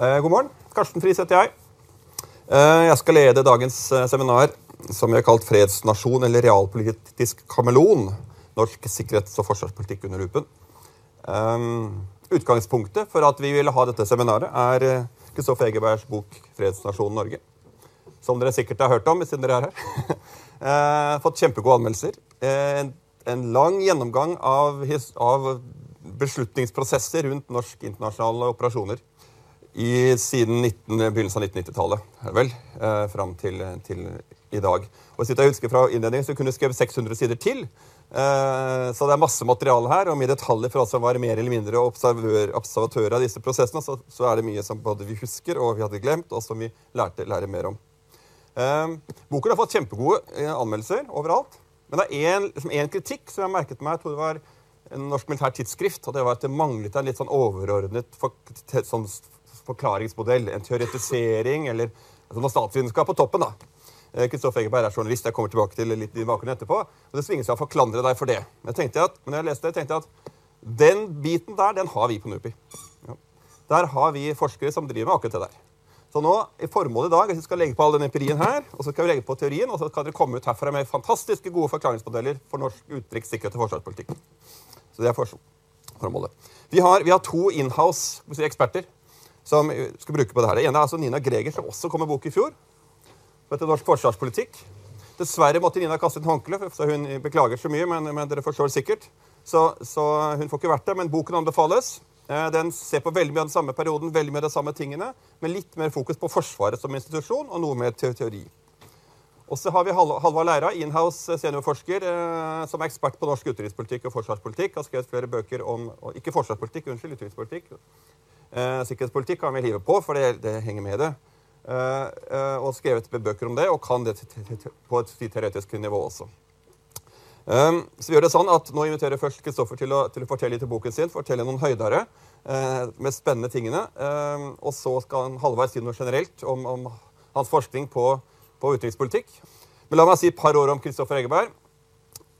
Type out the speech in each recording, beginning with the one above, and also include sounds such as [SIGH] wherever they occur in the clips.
Eh, god morgen. Karsten Friis heter jeg. Eh, jeg skal lede dagens eh, seminar som vi har kalt 'Fredsnasjon eller realpolitisk kameleon'. Norsk sikkerhets- og forsvarspolitikk under lupen. Utgangspunktet for at vi ville ha dette seminaret, er Kristoffer Egebergs bok 'Fredsnasjonen Norge'. Som dere sikkert har hørt om siden dere er her. [LAUGHS] fått kjempegode anmeldelser. En, en, lang gjennomgang av, av beslutningsprosesser rundt norsk internasjonale operasjoner i, siden 19, begynnelsen av 1990-tallet. vel, eh, Fram til, til, i dag. Og siden jeg husker fra innledningen, så kunne jeg skrevet 600 sider til. Eh, så det er masse materiale her. Og mye detaljer for oss som var mer eller mindre observatører av disse prosessene, så, så, er det mye som både vi husker og vi hadde glemt, og som vi lærte lærer mer om. Eh, boken har fått kjempegode eh, anmeldelser overalt. Men det er én liksom kritikk som jeg merket meg. jeg tror det var en norsk militær tidsskrift, og det var at det manglet en litt sånn overordnet for, sånn forklaringsmodell. En teoretisering eller altså noe statsvitenskap på toppen. da. Kristoffer eh, Egeberg er journalist. Jeg kommer tilbake til litt i bakgrunnen etterpå. og Det svinger seg å forklandre deg for det. Men jeg tenkte at, når jeg leste det, tenkte at den biten der, den har vi på NUPI. Ja. Der har vi forskere som driver med akkurat det der. Så nå, i formålet i dag, vi skal legge på all den empirien her, og så skal vi legge på teorien, og så skal dere komme ut herfra med fantastiske gode forklaringsmodeller for norsk utenriks-, sikkerhet og forsvarspolitikk. Så det er formålet. Vi har, vi har to inhouse eksperter som skal bruke på det her. Det ene er altså Nina Greger, som også kom med bok i fjor. Som heter Norsk forsvarspolitikk. Dessverre måtte Nina kaste inn håndkleet, så hun beklager så mye, men, men dere forstår sikkert. Så, så, hun får ikke vært der, men boken anbefales. Eh, den ser på veldig mye av den samme perioden, veldig mye av de samme tingene, med litt mer fokus på Forsvaret som institusjon og noe mer teori. Og så har vi Halvard Leira, inhouse seniorforsker, eh, som er ekspert på norsk utenrikspolitikk og forsvarspolitikk. Har skrevet flere bøker om Ikke forsvarspolitikk, unnskyld, utenrikspolitikk. Eh, sikkerhetspolitikk kan vi hive på, for det, det henger med det. Eh, eh, og skrevet bøker om det, og kan det på et teoretisk nivå også. Um, så vi gjør det sånn at Nå inviterer jeg først Kristoffer til, til, å fortelle litt i boken sin. fortelle noen høydere uh, med spennende tingene. Um, og så skal han halvveis si noe generelt om, om hans forskning på, på, utenrikspolitikk. Men la meg si et par år om Kristoffer Egeberg.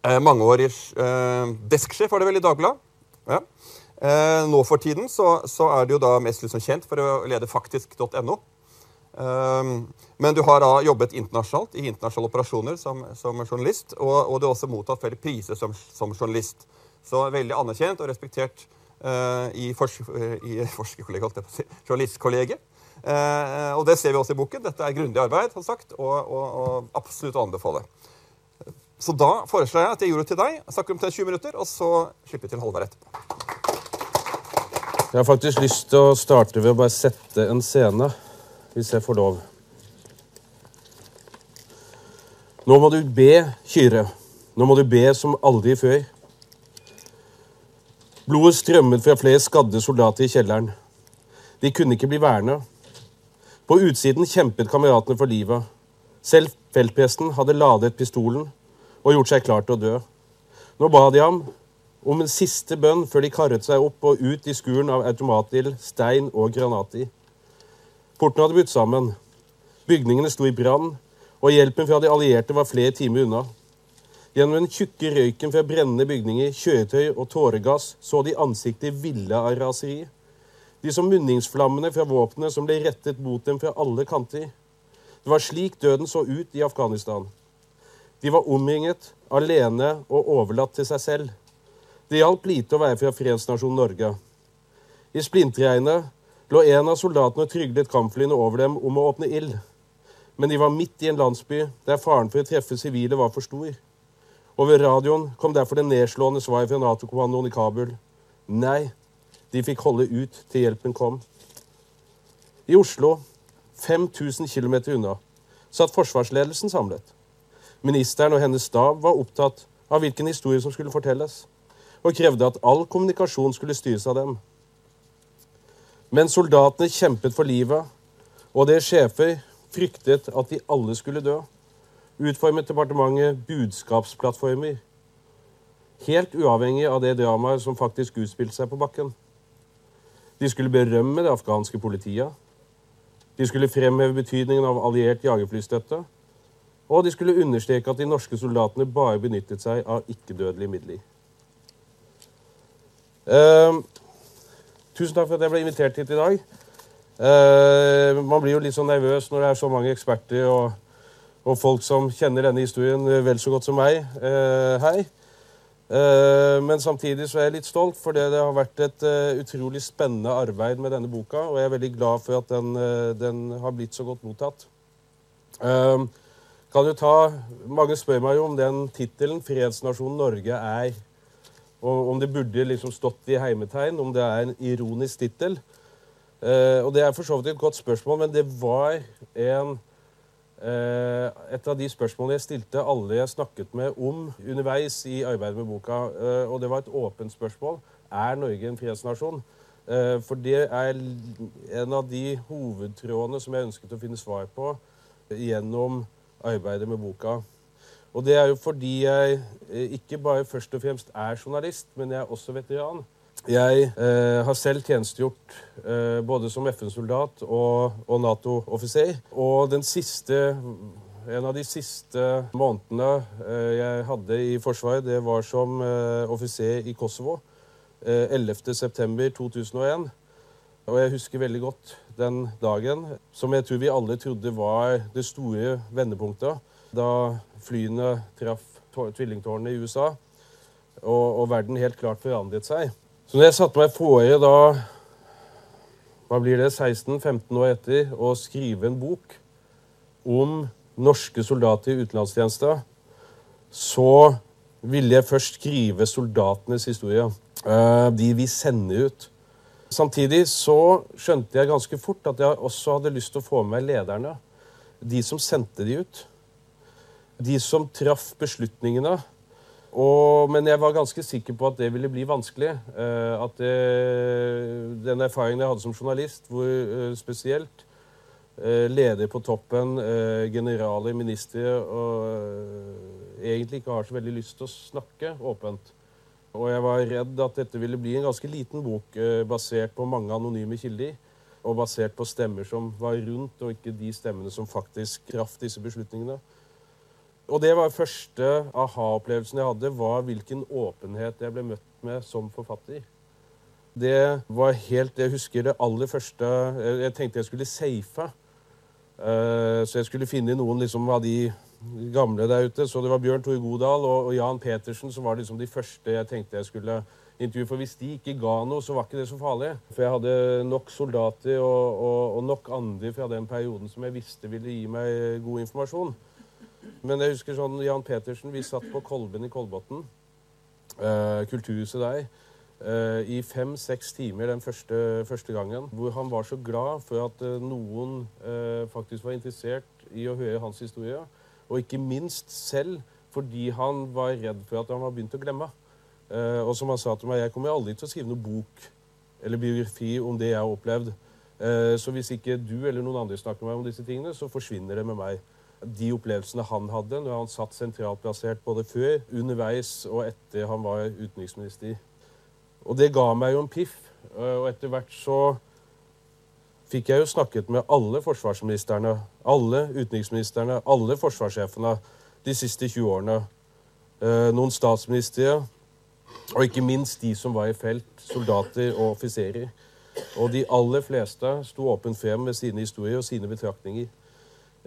Uh, mangeårig uh, desksjef var det vel i Dagbladet. Ja. Eh, nå for tiden så, så, er det jo da mest liksom kjent for å lede faktisk.no. Eh, men du har da jobbet internasjonalt i internasjonale operasjoner som, som journalist, og, og, du har også mottatt flere priser som, som, journalist. Så veldig anerkjent og respektert eh, i, fors, i forskerkollegiet, si, journalistkollegiet. Eh, og det ser vi også i boken. Dette er grundig arbeid, som sagt, og, og, og absolutt å anbefale. Så da foreslår jeg at jeg gjør det til deg. Snakker om 20 minutter, og så slipper vi til Halvard etterpå. Jeg har faktisk lyst til å starte ved å bare sette en scene, hvis jeg får lov. Nå må du be, Kyrre. Nå må du be som aldri før. Blodet strømmet fra flere skadde soldater i kjelleren. De kunne ikke bli værende. På utsiden kjempet kameratene for livet. Selv feltpresten hadde ladet pistolen og gjort seg klar til å dø. Nå ba de ham om en siste bønn før de karret seg opp og ut i skuren av automatild, stein og granater. Portene hadde brutt sammen. Bygningene sto i brann, og hjelpen fra de allierte var flere timer unna. Gjennom den tjukke røyken fra brennende bygninger, kjøretøy og tåregass så de ansiktet ville av raseri. De så munningsflammene fra våpnene som ble rettet mot dem fra alle kanter. Det var slik døden så ut i Afghanistan. De var omringet, alene og overlatt til seg selv. Det hjalp lite å være fra fredsnasjonen Norge. I splintregnet lå en av soldatene og tryglet kampflyene over dem om å åpne ild. Men de var midt i en landsby der faren for å treffe sivile var for stor. Over radioen kom derfor det nedslående svaret fra Nato-kommandoen i Kabul. Nei, de fikk holde ut til hjelpen kom. I Oslo, 5000 km unna, satt forsvarsledelsen samlet. Ministeren og hennes stab var opptatt av hvilken historie som skulle fortelles og krevde at all kommunikasjon skulle styres av dem. Men soldatene kjempet for livet, og deres sjefer fryktet at de alle skulle dø. Utformet departementet budskapsplattformer, helt uavhengig av det dramaet som faktisk utspilte seg på bakken. De skulle berømme det afghanske politiet. De skulle fremheve betydningen av alliert jagerflystøtte. Og de skulle understreke at de norske soldatene bare benyttet seg av ikke-dødelige midler. Uh, tusen takk for at jeg ble invitert hit i dag. Uh, man blir jo litt så nervøs når det er så mange eksperter og, og folk som kjenner denne historien vel så godt som meg. uh, hei. Eh, men samtidig så er jeg litt stolt, for det har vært et uh, utrolig spennende arbeid med denne boka. Og jeg er veldig glad for at den, uh, den har blitt så godt mottatt. Kan jo ta, Mange spør meg jo om den tittelen 'Fredsnasjonen Norge' er og Om det burde liksom stått i heimetegn, om det er en ironisk tittel. og Det er for så vidt et godt spørsmål, men det var en Eh, et av de spørsmålene jeg stilte alle jeg snakket med om underveis i arbeidet med boka, eh, og det var et åpent spørsmål er Norge en fredsnasjon. Eh, for det er en av de hovedtrådene som jeg ønsket å finne svar på gjennom arbeidet med boka. Og det er jo fordi jeg ikke bare først og fremst er journalist, men jeg er også veteran. Jeg eh, har selv tjenestegjort eh, både som FN-soldat og, og Nato-offiser. Og siste, en av de siste månedene eh, jeg hadde i Forsvaret, det var som eh, offiser i Kosovo. 11.9.2001. Eh, og jeg husker veldig godt den dagen, som jeg tror vi alle trodde var det store vendepunktet. Da flyene traff tvillingtårnene i USA, og, og verden helt klart forandret seg. Så når jeg satte meg fore da hva blir det, 16-15 år etter å skrive en bok om norske soldater i utenlandstjeneste, så ville jeg først skrive soldatenes historie. Eh, de vi sender ut. Samtidig så skjønte jeg ganske fort at jeg også hadde lyst til å få med lederne. De som sendte de ut. De som traff beslutningene og, men jeg var ganske sikker på at det ville bli vanskelig. Uh, at det, den erfaringen jeg hadde som journalist, hvor uh, spesielt leder på toppen, generaler, ministre og egentlig ikke har så veldig lyst til å snakke åpent. Og jeg var redd at dette ville bli en ganske liten bok basert på mange anonyme kilder. Og basert på stemmer som var rundt, og ikke de stemmene som faktisk traff disse beslutningene. Og det var første aha-opplevelsen jeg hadde, var hvilken åpenhet jeg ble møtt med som forfatter. Det var helt Jeg husker det aller første Jeg tenkte jeg skulle safe. Uh, så jeg skulle finne noen liksom, av de gamle der ute. Så det var Bjørn Tore Godal og, Jan Petersen som var liksom de første jeg tenkte jeg skulle intervjue. For hvis de ikke ga noe, så var ikke det så farlig. For jeg hadde nok soldater og, og, og nok andre fra den perioden som jeg visste ville gi meg god informasjon. Men jeg husker sånn Jan Petersen, vi satt på Kolben i Kolbotn, eh, kulturhuset der, eh, i fem-seks timer den første, første, gangen. Hvor han var så glad for at eh, noen faktisk var interessert i å høre hans historie. Og ikke minst selv fordi han var redd for at han var begynt å glemme. og som han sa til meg, jeg kommer aldri til å skrive noen bok eller biografi om det jeg har opplevd. så hvis ikke du eller noen andre snakker med meg om disse tingene, så forsvinner det med meg de opplevelsene han hadde når han satt sentralt plassert både før, underveis og etter han var utenriksminister. Og det ga meg jo en piff. Og etter hvert så fikk jeg jo snakket med alle forsvarsministrene, alle utenriksministrene, alle forsvarssjefene de siste 20 årene. Eh, noen statsministre, og ikke minst de som var i felt, soldater og offiserer. Og de aller fleste sto åpent frem med sine historier og sine betraktninger.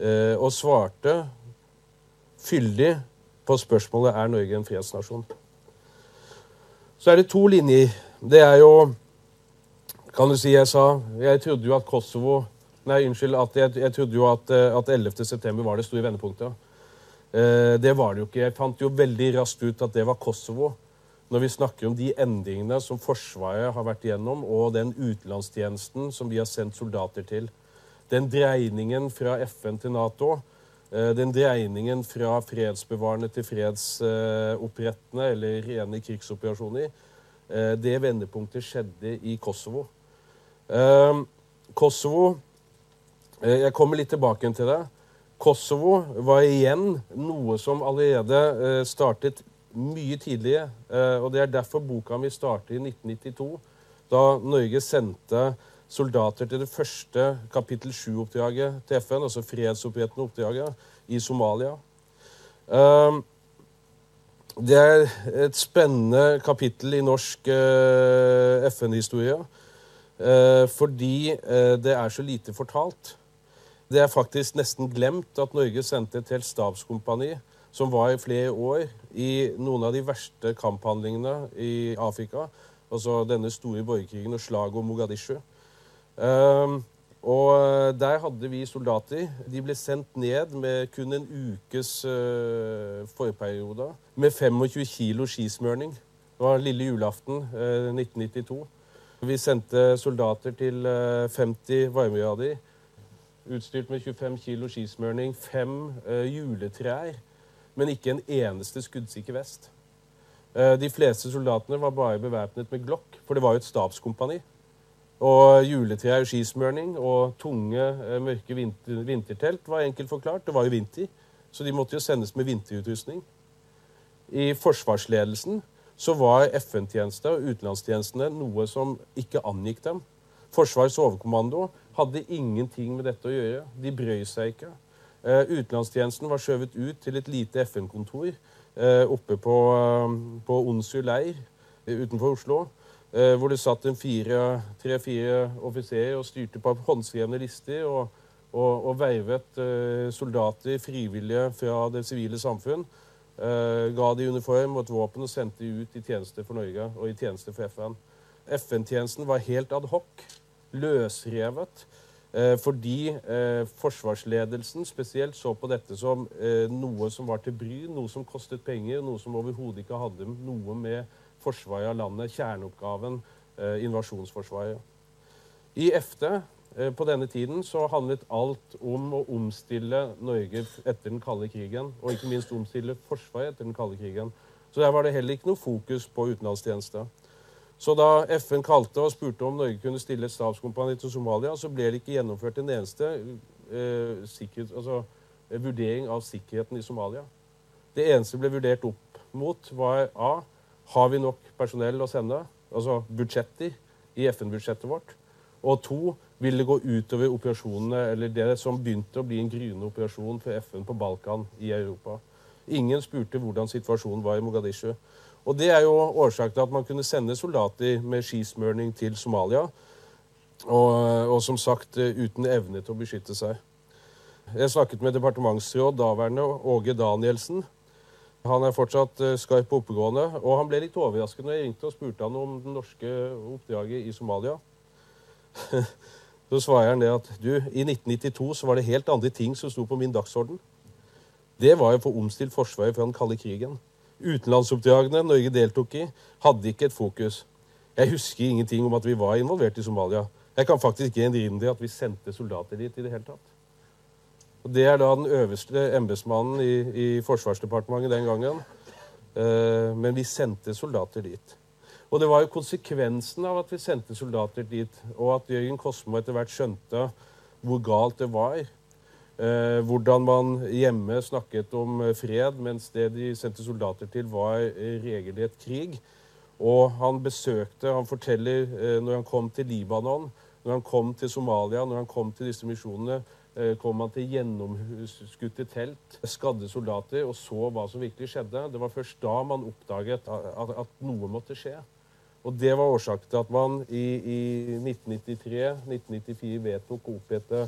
Eh, og svarte fyldig på spørsmålet er Norge en fredsnasjon. Så er det to linjer. Det er jo Kan du si jeg sa Jeg trodde jo at Kosovo Nei, unnskyld. At jeg, jeg trodde jo at, eh, at 11.9 var det store vendepunktet. Eh, det var det jo ikke. Jeg fant jo veldig raskt ut at det var Kosovo. Når vi snakker om de endringene som Forsvaret har vært igjennom, og den utenlandstjenesten som vi har sendt soldater til den dreiningen fra FN til Nato, eh, den dreiningen fra fredsbevarende til fredsopprettende eller rene krigsoperasjoner, eh, det vendepunktet skjedde i Kosovo. Eh, Kosovo Jeg kommer litt tilbake til det. Kosovo var igjen noe som allerede startet mye tidligere. Og det er derfor boka mi starter i 1992, da Norge sendte soldater til det første kapittel 7-oppdraget til FN, altså fredsopprettende oppdraget, i Somalia. Ehm, det er et spennende kapittel i norsk eh, FN-historie. Eh, fordi eh, det er så lite fortalt. Det er faktisk nesten glemt at Norge sendte et helt stabskompani som var i flere år i noen av de verste kamphandlingene i Afrika. Altså denne store borgerkrigen og slaget om Mogadishu. Um, og der hadde vi soldater. De ble sendt ned med kun en ukes uh, forperiode. Med 25 kilo skismørning. Det var lille julaften uh, 1992. Vi sendte soldater til uh, 50 varmegrader. Utstyrt med 25 kilo skismørning, fem juletrær men ikke en eneste skuddsikker vest. Eh, de fleste soldatene var bare bevæpnet med glokk, for det var jo et stabskompani. Og juletrær og skismørning og tunge, eh, mørke vinter, vintertelt var enkelt forklart. Det var jo vinter, så de måtte jo sendes med vinterutrustning. I forsvarsledelsen så var FN-tjeneste og utenlandstjenestene noe som ikke angikk dem. Forsvarets overkommando hadde ingenting med dette å gjøre. De brøy seg ikke. Eh, utenlandstjenesten var skjøvet ut til et lite FN-kontor eh, oppe på, på Onsrud leir utenfor Oslo. Hvor det satt tre-fire offiserer og styrte på håndskrevne lister og, og, og vervet soldater, frivillige fra det sivile samfunn. Ga de uniform og et våpen og sendte de ut i tjeneste for Norge og i tjeneste for FN. FN-tjenesten var helt adhoc, løsrevet. Eh, fordi eh, forsvarsledelsen spesielt så på dette som eh, noe som var til bry, noe som kostet penger, noe som overhodet ikke hadde noe med forsvaret av landet, kjerneoppgaven, invasjonsforsvaret. I EFTE på denne tiden så handlet alt om å omstille Norge etter den kalde krigen, og ikke minst omstille Forsvaret etter den kalde krigen. Så der var det heller ikke noe fokus på utenlandstjeneste. Så da FN kalte og spurte om Norge kunne stille et stabskompani til Somalia, så ble det ikke gjennomført en eneste eh, altså, eh, vurdering av sikkerheten i Somalia. Det eneste ble vurdert opp mot, var A. Har vi nok personell å sende? Altså budsjetter i FN-budsjettet vårt. Og to. Vil det gå utover operasjonene, eller det som begynte å bli en gryende operasjon for FN på Balkan i Europa? Ingen spurte hvordan situasjonen var i Mogadishu. Og Det er jo årsaken til at man kunne sende soldater med skismørning til Somalia. Og, og, som sagt uten evne til å beskytte seg. Jeg snakket med departementsråd daværende Åge Danielsen. Han er fortsatt uh, skarp og oppegående. Og han ble litt overrasket når jeg ringte og spurte han om det norske oppdraget i Somalia. [LAUGHS] så svarer han det at du, i 1992 så var det helt andre ting som sto på min dagsorden. Det var å få omstilt Forsvaret fra den kalde krigen. Utenlandsoppdragene Norge deltok i, hadde ikke et fokus. Jeg husker ingenting om at vi var involvert i Somalia. Jeg kan faktisk ikke innrømme at vi sendte soldater dit i det hele tatt. Og Det er da den øverste embetsmannen i, i, Forsvarsdepartementet den gangen. Eh, men vi sendte soldater dit. Og det var jo konsekvensen av at vi sendte soldater dit, og at Jørgen Kosmo etter hvert skjønte hvor galt det var Eh, hvordan man hjemme snakket om eh, fred, mens det de sendte soldater til, var eh, regelrett krig. Og han besøkte Han forteller når han kom til Libanon, når han kom til Somalia, når han kom til disse misjonene, kom han til gjennomskutte telt, skadde soldater, og så hva som virkelig skjedde. Det var først da man oppdaget at, at noe måtte skje. Og det var årsaken til at man i, i 1993-1994 vedtok å opprette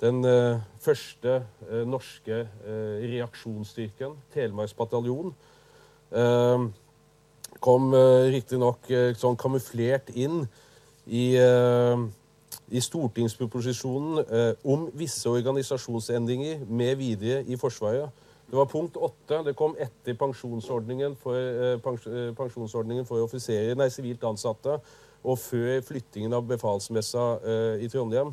den eh, første eh, norske eh, reaksjonsstyrken, Telemarksbataljon, eh, kom eh, riktignok eh, sånn kamuflert inn i, eh, i stortingsproposisjonen eh, om visse organisasjonsendringer med videre i Forsvaret. Det var punkt åtte. Det kom etter pensjonsordningen for, pensjonsordningen for offiserer, nei, sivilt ansatte, og før flyttingen av befalsmessa i Trondheim.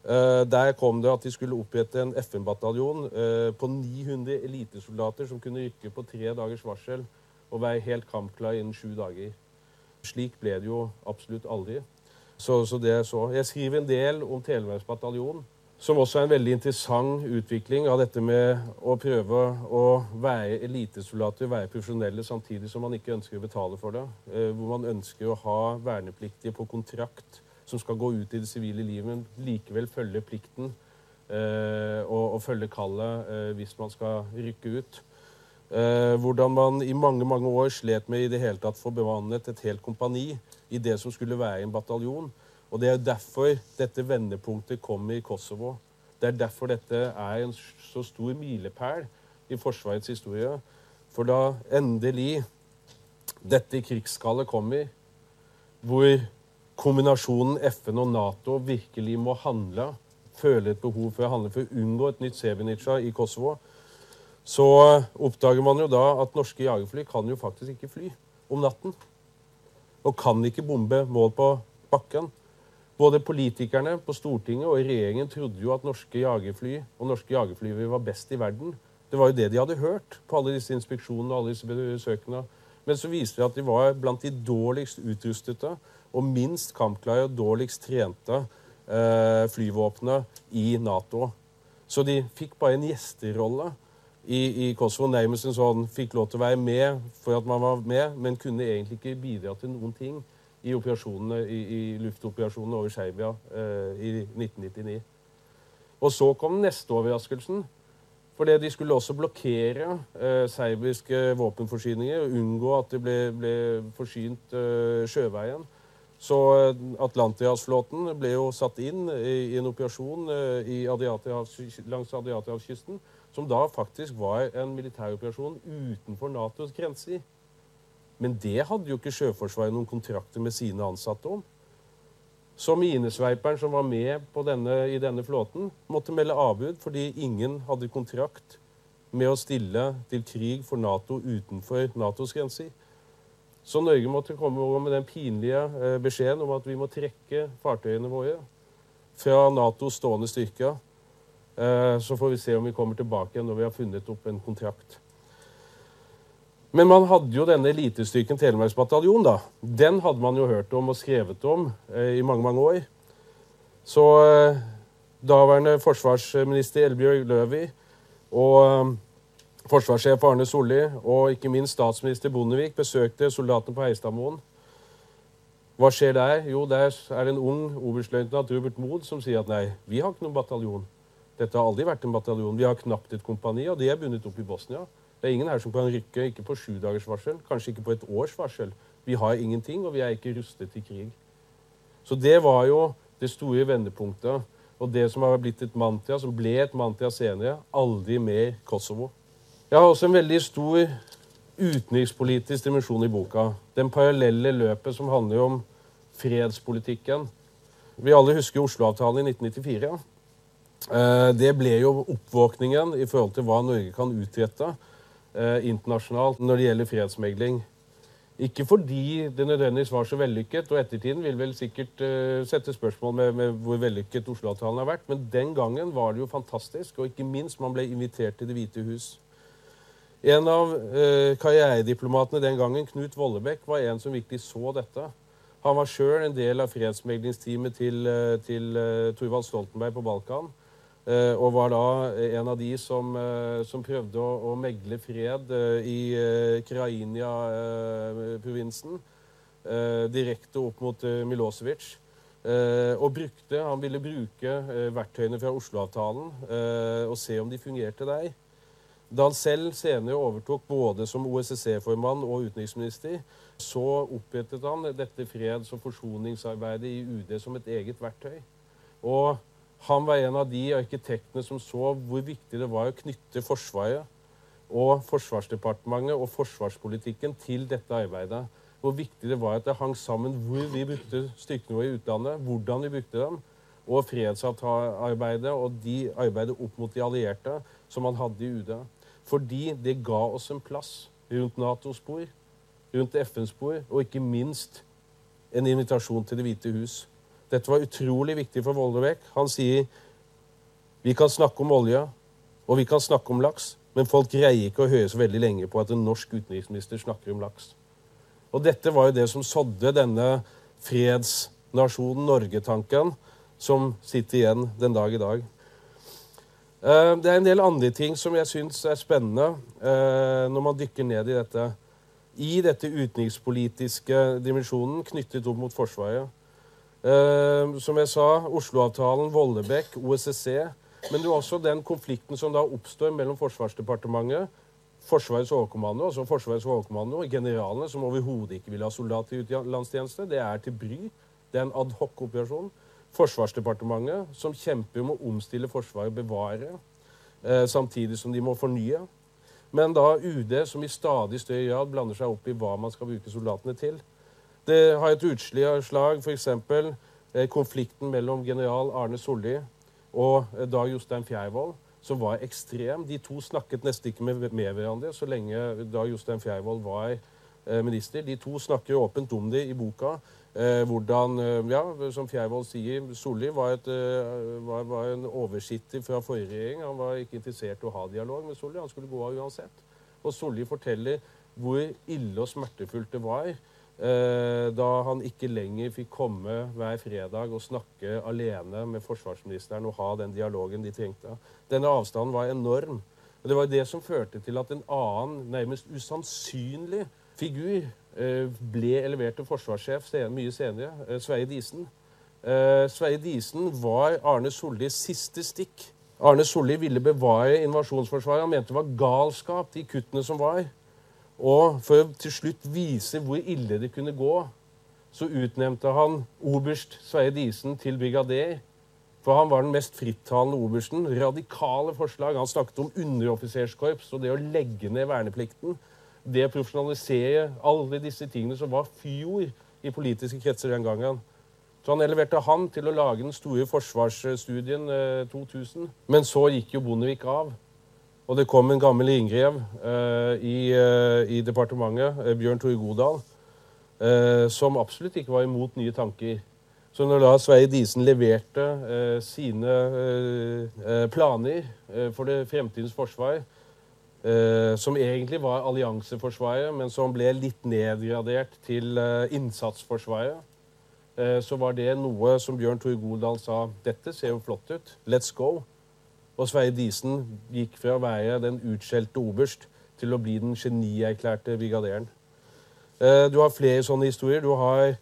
Uh, der kom det at de skulle opprette en FN-bataljon uh, på 900 elitesoldater som kunne rykke på tre dagers varsel og være helt kampklar innen sju dager. Slik ble det jo absolutt aldri. Så, så det så. Jeg skriver en del om Telemarksbataljonen, som også er en veldig interessant utvikling av dette med å prøve å være elitesoldater, være profesjonelle samtidig som man ikke ønsker å betale for det. Uh, hvor man ønsker å ha vernepliktige på kontrakt som skal gå ut i det sivile livet, men likevel følge plikten eh, og, og, følge kallet eh, hvis man skal rykke ut. Eh, hvordan man i mange mange år slet med i det hele tatt få bemannet et helt kompani i det som skulle være en bataljon. Og det er derfor dette vendepunktet kommer i Kosovo. Det er derfor dette er en så stor milepæl i Forsvarets historie. For da endelig dette krigsskallet kommer, hvor kombinasjonen FN og Nato virkelig må handle, føle et behov for å handle for å unngå et nytt Sevenica i Kosovo, så oppdager man jo da at norske jagerfly kan jo faktisk ikke fly om natten. Og kan ikke bombe mål på bakken. Både politikerne på Stortinget og regjeringen trodde jo at norske jagerfly og norske jagerflyvere var best i verden. Det var jo det de hadde hørt på alle disse inspeksjonene og alle disse besøkene. Men så viste det at de var blant de dårligst utrustede og minst kampklare og dårligst trente eh, flyvåpnene i Nato. Så de fikk bare en gjesterolle i, i Kosovo. Nærmest en sånn fikk lov til å være med for at man var med, men kunne egentlig ikke bidra til noen ting i, operasjonene, i, i luftoperasjonene over Serbia eh, i 1999. Og så kom den neste overraskelsen. Fordi de skulle også blokkere eh, serbiske våpenforsyninger og unngå at de ble, ble forsynt eh, sjøveien. Så eh, Atlanterhavsflåten ble jo satt inn i, i en operasjon eh, i Adriaterhavs, langs Adriaterhavskysten, som da faktisk var en militæroperasjon utenfor Natos grenser. Men det hadde jo ikke Sjøforsvaret noen kontrakter med sine ansatte om. Så minesveiperen som var med denne, i denne flåten, måtte melde avbud fordi ingen hadde kontrakt med å stille til krig for Nato utenfor Natos grenser. Så Norge måtte komme over med den pinlige eh, beskjeden om at vi må trekke fartøyene våre fra Natos stående styrke. Eh, så får vi se om vi kommer tilbake når vi har funnet opp en kontrakt. Men man hadde jo denne elitestyrken Telemarksbataljon. da. Den hadde man jo hørt om og skrevet om eh, i mange mange år. Så eh, daværende forsvarsminister Elbjørg Løvi og forsvarssjef Arne Solli og ikke minst statsminister Bondevik besøkte soldatene på Heistadmoen. Hva skjer der? Jo, der er det en ung oberstløytnant Robert Mood som sier at nei, vi har ikke noen bataljon. Dette har aldri vært en bataljon. Vi har knapt et kompani, og de er bundet opp i Bosnia. Det er ingen her som kan rykke, ikke på sju dagers varsel, kanskje ikke på et års varsel. Vi har ingenting, og vi er ikke rustet til krig. Så det var jo det store vendepunktet. Og det som har blitt et mantia, som ble et mantia senere, aldri mer Kosovo. Jeg har også en veldig stor utenrikspolitisk dimensjon i boka. Den parallelle løpet som handler om fredspolitikken. Vi alle husker Oslo-avtalen i 1994. Eh, det ble jo oppvåkningen i forhold til hva Norge kan utrette eh, internasjonalt når det gjelder fredsmegling. Ikke fordi det nødvendigvis var så vellykket, og ettertiden vil vel sikkert uh, sette spørsmål med, med hvor vellykket Oslo-avtalen har vært, men den gangen var det jo fantastisk, og ikke minst man ble invitert til Det hvite hus. En av uh, karrierediplomatene den gangen, Knut Vollebekk, var en som virkelig så dette. Han var sjøl en del av fredsmeglingsteamet til, uh, til Thorvald Stoltenberg på Balkan. Eh, og var da en av de som, eh, som prøvde å, å, megle fred eh, i Krainia-provinsen. Direkte opp mot Milosevic. og brukte, han ville bruke verktøyene fra Oslo-avtalen og se om de fungerte der. Da han selv senere overtok både som OSSE-formann og utenriksminister, så opprettet han dette freds- og forsoningsarbeidet i UD som et eget verktøy. Og han var en av de arkitektene som så hvor viktig det var å knytte Forsvaret og Forsvarsdepartementet og forsvarspolitikken til dette arbeidet. Hvor viktig det var at det hang sammen hvor vi brukte styrkene våre i utlandet, hvordan vi brukte dem, og fredsarbeidet og de arbeidet opp mot de allierte som man hadde i UD. Fordi det ga oss en plass rundt Nato-spor, rundt FN-spor, og ikke minst en invitasjon til Det hvite hus. Dette var utrolig viktig for Vollebekk. Han sier vi kan snakke om olje, og vi kan snakke om laks, men folk greier ikke å høre så veldig lenge på at en norsk utenriksminister snakker om laks. Og dette var jo det som sådde denne fredsnasjonen Norge-tanken, som sitter igjen den dag i dag. Eh, det er en del andre ting som jeg syns er spennende eh, når man dykker ned i dette. I dette utenrikspolitiske dimensjonen knyttet opp mot Forsvaret Uh, som jeg sa, Oslo-avtalen, Vollebekk, OSSE. Men det er også den konflikten som da oppstår mellom Forsvarsdepartementet, Forsvarets overkommando, altså Forsvarets overkommando, generalene som overhodet ikke vil ha soldater i utenlandstjeneste. Det er til bry Det er en adhoc-operasjon. Forsvarsdepartementet, som kjemper om å omstille Forsvaret, bevare, eh, samtidig som de må fornye. Men da UD, som i stadig større grad blander seg opp i hva man skal bruke soldatene til. Det har et utslag, f.eks. Eh, konflikten mellom general Arne Solli og eh, Dag Jostein Fjærvoll, som var ekstrem. De to snakket nesten ikke med, med hverandre så lenge Dag Jostein Fjærvoll var eh, minister. De to snakker åpent om det i boka. Eh, hvordan, ja, Som Fjærvoll sier, Solli var, var, var, en oversitter fra forrige regjering. Han var ikke interessert i å ha dialog med Solli. Han skulle gå av uansett. Og Solli forteller hvor ille og smertefullt det var da han ikke lenger fikk komme hver fredag og snakke alene med forsvarsministeren og ha den dialogen de trengte. Denne avstanden var enorm. Og Det var det som førte til at en annen, nærmest usannsynlig figur Eh, ble elevert til forsvarssjef mye senere, eh, Sverre Disen. Eh, Sverre Disen var Arne Sollis siste stikk. Arne Solli ville bevare invasjonsforsvaret. Han mente det var galskap, de kuttene som var. Og for å til slutt vise hvor ille det kunne gå, så utnevnte han oberst Sverre Disen til brigader. For han var den mest frittalende obersten. Radikale forslag. Han snakket om underoffiserskorps og det å legge ned verneplikten det å profesjonalisere alle disse tingene som var fjor i politiske kretser den gangen. Så han eleverte han til å lage den store forsvarsstudien eh, 2000. Men så gikk jo Bondevik av. Og det kom en gammel inngrev eh, i, eh, i, departementet, eh, Bjørn Tore Godal, eh, som absolutt ikke var imot nye tanker. Så når da Sverre Disen leverte eh, sine planer for det fremtidens forsvar, som egentlig var allianseforsvaret, men som ble litt nedgradert til innsatsforsvaret. Så var det noe som Bjørn Tore Godal sa dette ser jo flott ut, let's go. Og Sverre Disen gikk fra å være den utskjelte oberst til å bli den genierklærte brigaderen. du har flere sånne historier. Du har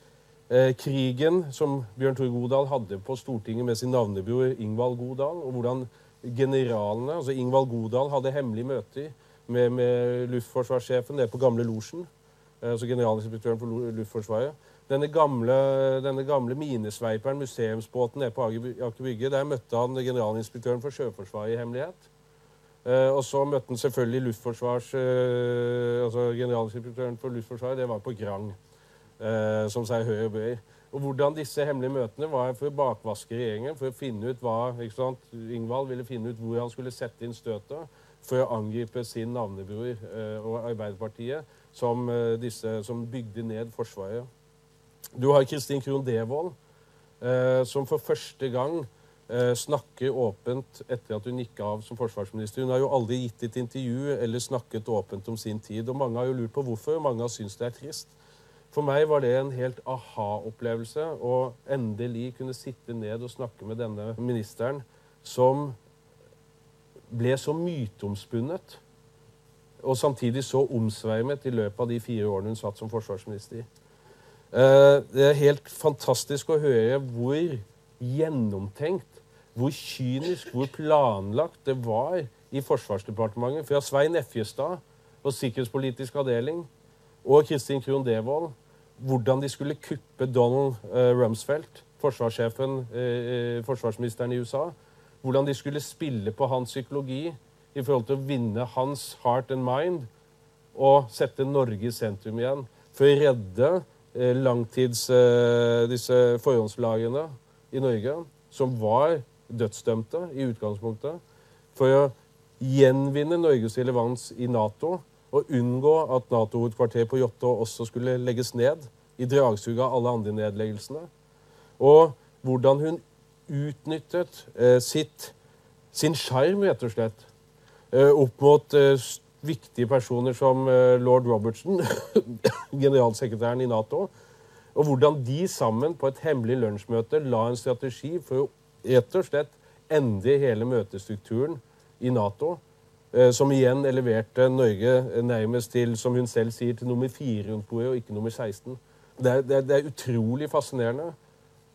krigen som Bjørn Tore Godal hadde på Stortinget med sin navnebror Ingvald Godal, og hvordan generalene altså Ingvald Godal hadde hemmelige møter med, med luftforsvarssjefen nede på gamle losjen. Eh, altså generalinspektøren for Luftforsvaret. Denne gamle, denne gamle minesveiperen, museumsbåten nede på Aker Brygge, der møtte han generalinspektøren for Sjøforsvaret i hemmelighet. Eh, og så møtte han selvfølgelig luftforsvars, eh, altså generalinspektøren for Luftforsvaret. Det var på Grang, som seg høy og bøy. Og hvordan disse hemmelige møtene var for å bakvaske regjeringen, for å finne ut hva ikke sant? Ingvald ville finne ut hvor han skulle sette inn støtet for å angripe sin navnebror eh, og Arbeiderpartiet, som, eh, disse, som bygde ned Forsvaret. Du har Kristin Krohn Devold, eh, som for første gang eh, snakker åpent etter at hun gikk av som forsvarsminister. Hun har jo aldri gitt et intervju eller snakket åpent om sin tid. og Mange har jo lurt på hvorfor, og mange har syntes det er trist. For meg var det en helt aha-opplevelse å endelig kunne sitte ned og snakke med denne ministeren som ble så myteomspunnet og samtidig så omsvermet i løpet av de fire årene hun satt som forsvarsminister. Eh, det er helt fantastisk å høre hvor gjennomtenkt, hvor kynisk, hvor planlagt det var i Forsvarsdepartementet fra Svein Effjestad og Sikkerhetspolitisk avdeling og Kristin Krohn Devold hvordan de skulle kuppe Donald uh, Rumsfeldt, forsvarssjefen, uh, forsvarsministeren i USA. Hvordan de skulle spille på hans psykologi i forhold til å vinne hans heart and mind og sette Norge i sentrum igjen. For å redde langtids disse forhåndslagene i Norge, som var dødsdømte i utgangspunktet. For å gjenvinne Norges relevans i Nato og unngå at Nato-hovedkvarteret på Jåttå også skulle legges ned i dragsuget av alle andre nedleggelsene. Og hvordan hun utnyttet eh, sitt, sin sjarm, rett og slett, eh, opp mot eh, viktige personer som eh, lord Robertson, [COUGHS] generalsekretæren i Nato, og hvordan de sammen på et hemmelig lunsjmøte la en strategi for å rett og slett endre hele møtestrukturen i Nato Eh, som igjen eleverte Norge nærmest til som hun selv sier, til nummer fire rundt bordet, og ikke nummer 16. Det er, det, er, det er, utrolig fascinerende.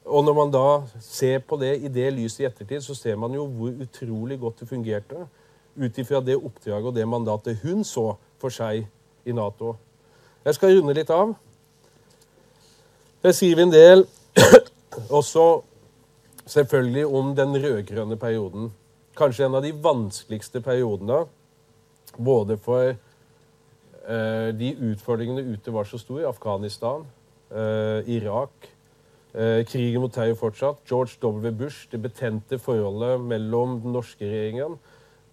Og når man da ser på det i det lyset i ettertid, så ser man jo hvor utrolig godt det fungerte ut ifra det oppdraget og det mandatet hun så for seg i Nato. Jeg skal runde litt av. Jeg skriver en del [COUGHS] Også selvfølgelig om den rød-grønne perioden. Kanskje en av de vanskeligste periodene. Både for eh, de utfordringene ute var så store. Afghanistan, eh, Irak. Eh, krigen mot terror fortsatt. George W. Bush. Det betente forholdet mellom den norske regjeringen,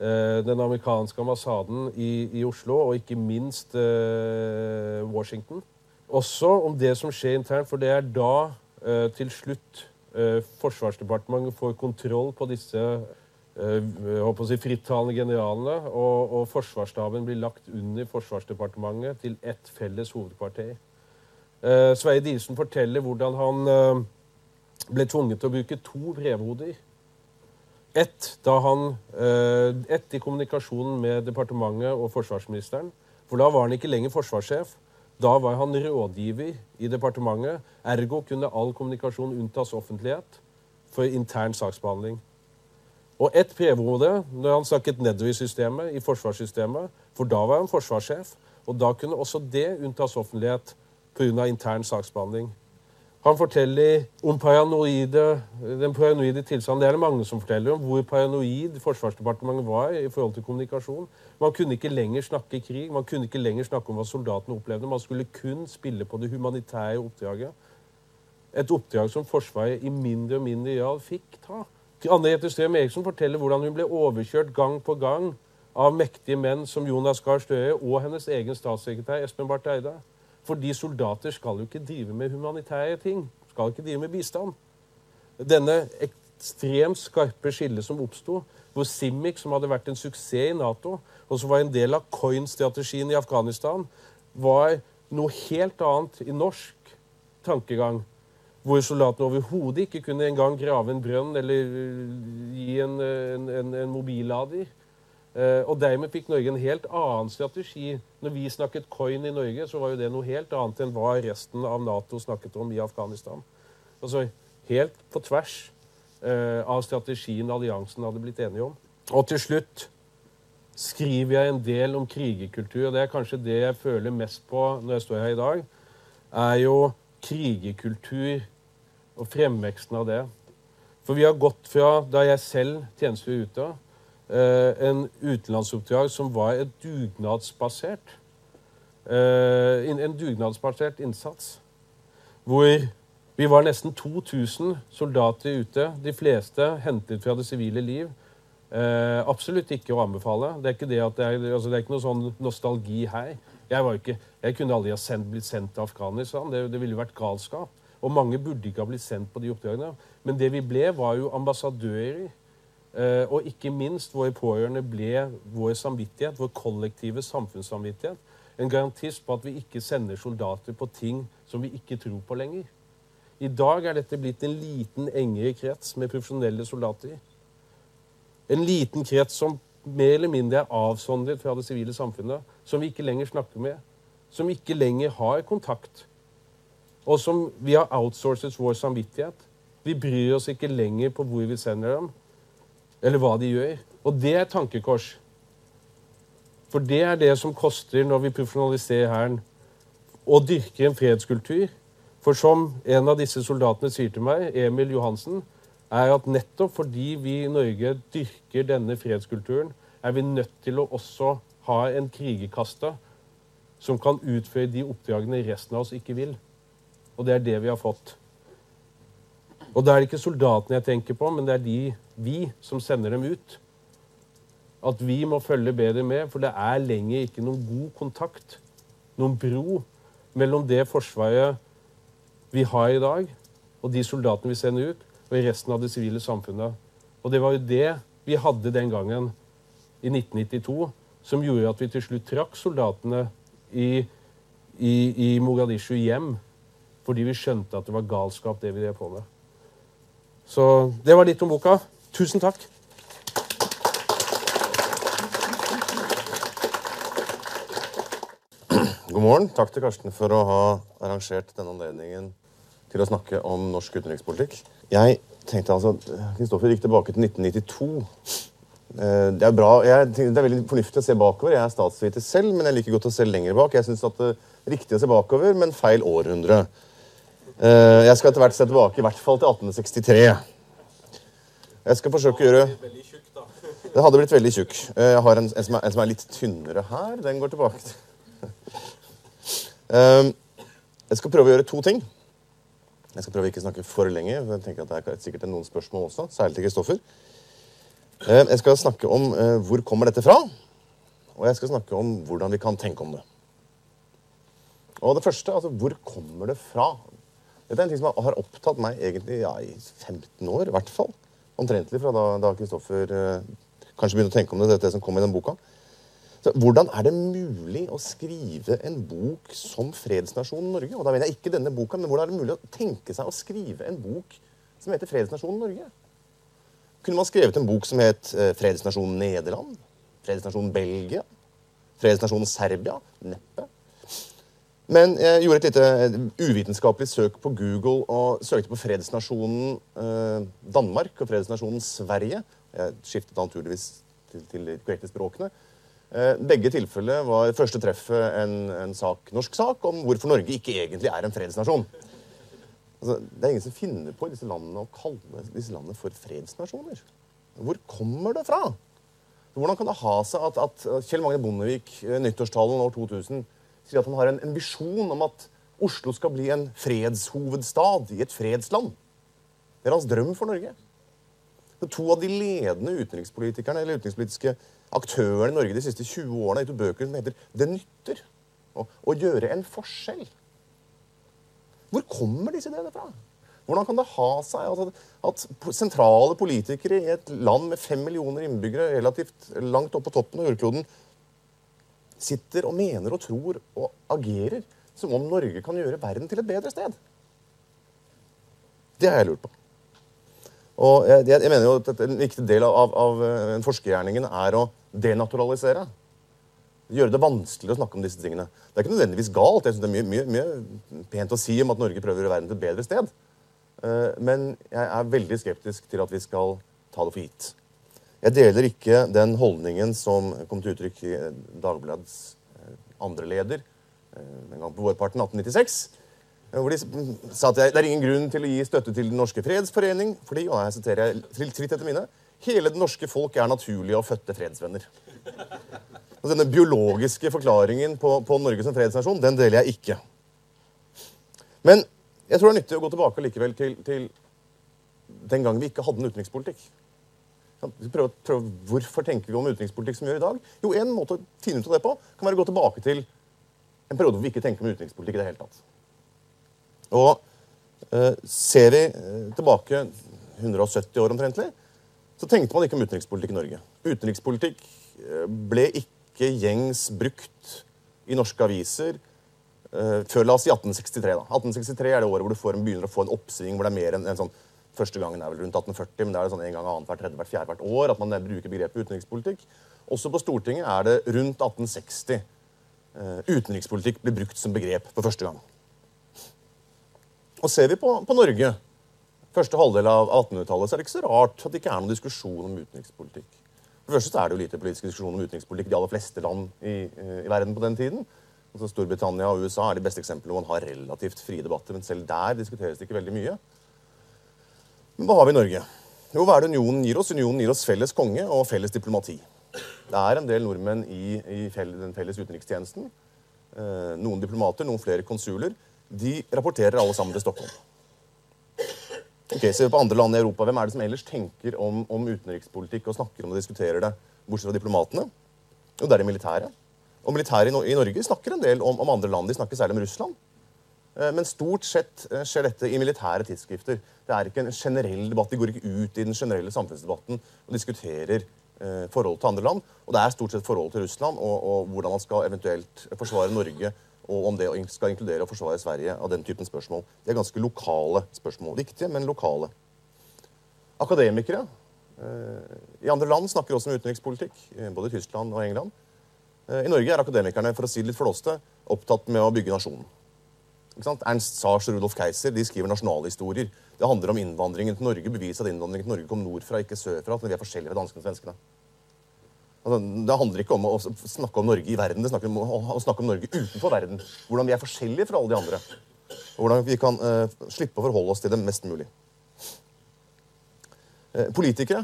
den amerikanske ambassaden i, i, Oslo og ikke minst eh, Washington. Også om det som skjer internt, for det er da eh, til slutt Forsvarsdepartementet får kontroll på disse jeg si, frittalende generalene, og, og Forsvarsstaben blir lagt under Forsvarsdepartementet til ett felles hovedkvarter. Eh, Sverre Diesen forteller hvordan han eh, ble tvunget til å bruke to brevhoder. Ett da han, eh, ett i kommunikasjonen med departementet og forsvarsministeren. For da var han ikke lenger forsvarssjef. Da var han rådgiver i departementet. Ergo kunne all kommunikasjon unntas offentlighet for intern saksbehandling. Og ett brevhode når han snakket nedover i systemet, i forsvarssystemet, for da var han forsvarssjef. Og da kunne også det unntas offentlighet pga. intern saksbehandling. Han forteller om paranoide, den paranoide tilstanden. Det er det mange som forteller om hvor paranoid Forsvarsdepartementet var i forhold til kommunikasjon. Man kunne ikke lenger snakke krig, man kunne ikke lenger snakke om hva soldatene opplevde. Man skulle kun spille på det humanitære oppdraget. Et oppdrag som Forsvaret i mindre og mindre grad fikk ta. Anne Jette Strøm Eriksson forteller hvordan hun ble overkjørt gang på gang av mektige menn som Jonas Gahr Støre og hennes egen statssekretær Espen Barth Eide. Fordi soldater skal jo ikke drive med humanitære ting. Skal ikke drive med bistand. Denne ekstremt skarpe skillet som oppsto, hvor Simic, som hadde vært en suksess i Nato, og som var en del av COIN-strategien i Afghanistan, var noe helt annet i norsk tankegang. Hvor soldatene overhodet ikke kunne engang grave en brønn eller gi en, en, en, en mobillader. Eh, og dermed fikk Norge en helt annen strategi. Når vi snakket coin i Norge, så var jo det noe helt annet enn hva resten av Nato snakket om i Afghanistan. Altså helt på tvers eh, av strategien alliansen hadde blitt enige om. Og til slutt skriver jeg en del om krigerkultur. Og det er kanskje det jeg føler mest på når jeg står her i dag, er jo krigerkultur og fremveksten av det. For vi har gått fra da jeg selv tjenestegjorde ute, en utenlandsoppdrag som var et dugnadsbasert eh, en dugnadsbasert innsats. Hvor vi var nesten 2000 soldater ute, de fleste hentet fra det sivile liv. Eh, absolutt ikke å anbefale. Det er ikke, det det er, altså det er ikke noe sånn nostalgi her. Jeg, ikke, jeg kunne aldri ha sendt, blitt sendt til Afghanistan. Det, det ville vært galskap. Og mange burde ikke ha blitt sendt på de oppdragene. Men det vi ble, var jo ambassadører Eh, og ikke minst våre pårørende ble vår samvittighet, vår kollektive samfunnssamvittighet. En garantist på at vi ikke sender soldater på ting som vi ikke tror på lenger. I dag er dette blitt en liten, engere krets med profesjonelle soldater. En liten krets som mer eller mindre er avsondret fra det sivile samfunnet. Som vi ikke lenger snakker med. Som ikke lenger har kontakt. Og som vi har outsourcet vår samvittighet. Vi bryr oss ikke lenger på hvor vi sender dem. Eller hva de gjør. Og det er tankekors. For det er det som koster når vi profesjonaliserer Hæren. Og dyrker en fredskultur. For som en av disse soldatene sier til meg, Emil Johansen, er at nettopp fordi vi i Norge dyrker denne fredskulturen, er vi nødt til å også ha en krigerkaste som kan utføre de oppdragene resten av oss ikke vil. Og det er det vi har fått. Og da er det ikke soldatene jeg tenker på, men det er de vi som sender dem ut. At vi må følge bedre med, for det er lenger ikke noen god kontakt, noen bro, mellom det forsvaret vi har i dag, og de soldatene vi sender ut, og i resten av det sivile samfunnet. Og det var jo det vi hadde den gangen, i 1992, som gjorde at vi til slutt trakk soldatene i, i, i Mogadishu hjem. Fordi vi skjønte at det var galskap, det vi drev på med. Så det var litt om boka. Tusen takk. God morgen. Takk til Karsten for å ha arrangert denne anledningen til å snakke om norsk utenrikspolitikk. Jeg tenkte altså, Kristoffer gikk tilbake til 1992. Eh, det er, bra. Jeg det er veldig fornuftig å se bakover. Jeg er statsviter selv, men jeg liker godt å se lenger bak. Jeg synes at det er riktig å se bakover, men feil århundre. Eh, jeg skal etter hvert se tilbake i hvert fall til 1863. Jeg skal forsøke å gjøre Det hadde blitt veldig tjukk. Eh, Jeg har en, en, som er, en som er litt tynnere her. Den går tilbake [LAUGHS] Eh, Jeg skal prøve å gjøre to ting. Jeg skal prøve å ikke snakke for lenge. for jeg tenker at Det er sikkert noen spørsmål også, særlig til Kristoffer. Eh, Jeg skal snakke om eh, hvor kommer dette fra, og jeg skal snakke om hvordan vi kan tenke om det. Og det første, altså hvor kommer det fra? Dette er en ting som har opptatt meg egentlig ja, i 15 år, i hvert fall. Omtrentlig fra da, Kristoffer eh, kanskje begynte å tenke om det, dette som kom i den boka. Så, hvordan er det mulig å skrive en bok som fredsnasjonen Norge? Og da mener jeg ikke denne boka, men hvordan er det mulig å tenke seg å skrive en bok som heter Fredsnasjonen Norge? Kunne man skrevet en bok som het eh, Fredsnasjonen Nederland? Fredsnasjonen Belgia? Fredsnasjonen Serbia? Neppe. Men jeg gjorde et lite eh, uvitenskapelig søk på Google og søkte på fredsnasjonen eh, Danmark og fredsnasjonen Sverige. Jeg skiftet naturligvis til, til de korrekte språkene. Eh, begge tilfeller var første treffet en, en sak, norsk sak om hvorfor Norge ikke egentlig er en fredsnasjon. Altså, det er ingen som finner på i disse landene å kalle disse landene for fredsnasjoner. Hvor kommer det fra? Hvordan kan det ha seg at, at Kjell Magne Bondevik, eh, nyttårstalen år 2000, sier at han har en, en visjon om at Oslo skal bli en fredshovedstad i et fredsland? Det er hans drøm for Norge. Er to av de ledende utenrikspolitikerne eller utenrikspolitiske aktørene i Norge de siste 20 årene har gitt ut bøker som heter 'Det nytter'. Å, å gjøre en forskjell. Hvor kommer disse ideene fra? Hvordan kan det ha seg altså, at sentrale politikere i et land med fem millioner innbyggere relativt langt opp på toppen av jordkloden sitter og mener og tror og agerer som om Norge kan gjøre verden til et bedre sted? Det har jeg lurt på. Og jeg, jeg, mener jo at En viktig del av, av en forskergjerningen er å denaturalisere. Gjøre det vanskeligere å snakke om disse tingene. Det er ikke nødvendigvis galt. Jeg synes Det er mye, mye, mye pent å si om at Norge prøver å gjøre verden til et bedre sted. Eh, Men jeg er veldig skeptisk til at vi skal ta det for gitt. Jeg deler ikke den holdningen som kom til uttrykk i Dagbladets eh, andre leder eh, en gang på vårparten 1896. Hvor de sa at det er ingen grunn til å gi støtte til Den norske fredsforening fordi, og her siterer jeg fritt etter mine, hele det norske folk er naturlige og fødte fredsvenner. Og denne biologiske forklaringen på, på Norge som fredsnasjon, den deler jeg ikke. Men jeg tror det er nyttig å gå tilbake likevel til, til den gangen vi ikke hadde en utenrikspolitikk. Prøve, prøve, hvorfor tenker vi om utenrikspolitikk som vi gjør i dag? Jo, En måte å finne ut av det på kan være å gå tilbake til en periode hvor vi ikke tenker om utenrikspolitikk i det hele tatt. Og eh, ser vi eh, tilbake 170 år omtrentlig, så tenkte man ikke om utenrikspolitikk i Norge. Utenrikspolitikk eh, ble ikke gjengs brukt i norske aviser eh, før la oss si 1863. da. 1863 er det året hvor du får, begynner å få en oppsving hvor det er mer enn en sånn Første gangen er vel rundt 1840, men det er det sånn en gang annethvert, tredje, hvert fjerde hvert år at man bruker begrepet utenrikspolitikk. Også på Stortinget er det rundt 1860 eh, utenrikspolitikk blir brukt som begrep for første gang. Og ser vi på, på Norge første halvdel av 1800-tallet, så er det ikke så rart at det ikke er noen diskusjon om utenrikspolitikk. For det første er det jo lite politisk diskusjon om utenrikspolitikk i de aller fleste land i, i verden på den tiden. Altså Storbritannia og USA er de beste eksemplene hvor man har relativt frie debatter, men selv der diskuteres det ikke veldig mye. Men hva har vi i Norge? Jo, hva er det unionen gir oss? Unionen gir oss felles konge og felles diplomati. Det er en del nordmenn i, i den felles utenrikstjenesten. Eh, noen diplomater, noen flere konsuler. De rapporterer alle sammen til Stockholm. Ok, Ser vi på andre land i Europa, Hvem er det som ellers tenker om, om utenrikspolitikk og snakker om og diskuterer det, bortsett fra diplomatene? Jo, det er det militære. Og no i Norge snakker en del om, om, andre land. De snakker særlig om Russland. Eh, men stort sett eh, skjer dette i militære tidsskrifter. Det er ikke en generell debatt. De går ikke ut i den generelle samfunnsdebatten og diskuterer eh, forholdet til andre land. Og det er stort sett forholdet til Russland og, og hvordan man skal eventuelt forsvare Norge og om det skal inkludere å forsvare Sverige av den typen spørsmål. Det er ganske lokale spørsmål. Viktige, men lokale. Akademikere i andre land snakker også om utenrikspolitikk, både i Tyskland og England. I Norge er akademikerne for å si det litt flåste, opptatt med å bygge nasjonen. Ernst Sars og Rudolf Keiser de skriver nasjonalhistorier. Det handler om innvandringen til Norge, bevis at innvandringen til Norge kom nordfra, ikke sørfra. at vi er forskjellige fra danskene og svenskene. Altså, det handler ikke om å snakke om Norge i verden, det snakker om å snakke om Norge utenfor verden. Hvordan vi er forskjellige fra alle de andre. Og hvordan vi kan uh, slippe å forholde oss til dem mest mulig. Eh, politikere,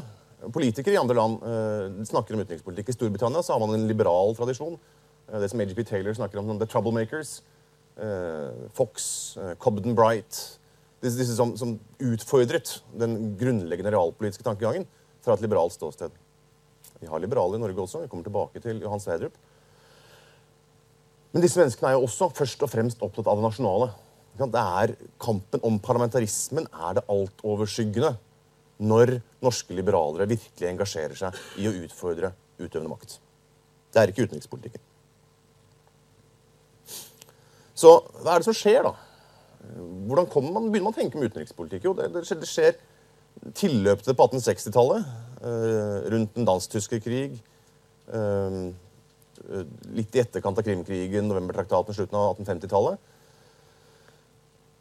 politikere i andre land uh, snakker om utenrikspolitikk. I Storbritannia så har man en liberal tradisjon. Det som AGP Taylor snakker om som The Troublemakers. Eh, Fox, eh, Cobden Bright. Disse, som, som utfordret den grunnleggende realpolitiske tankegangen fra et liberalt ståsted. Vi har liberale i Norge også. Vi kommer tilbake til Johan Sverdrup. Men disse menneskene er jo også først og fremst opptatt av det nasjonale. Det er Kampen om parlamentarismen er det altoverskyggende når norske liberalere virkelig engasjerer seg i å utfordre utøvende makt. Det er ikke utenrikspolitikken. Så hva er det som skjer, da? Hvordan man, begynner man å tenke om utenrikspolitikk? Jo, det, det skjer tilløp til det på 1860-tallet, eh, rundt den dansk-tyske krig. Eh, litt i etterkant av Krimkrigen, novembertraktaten, slutten av 1850-tallet.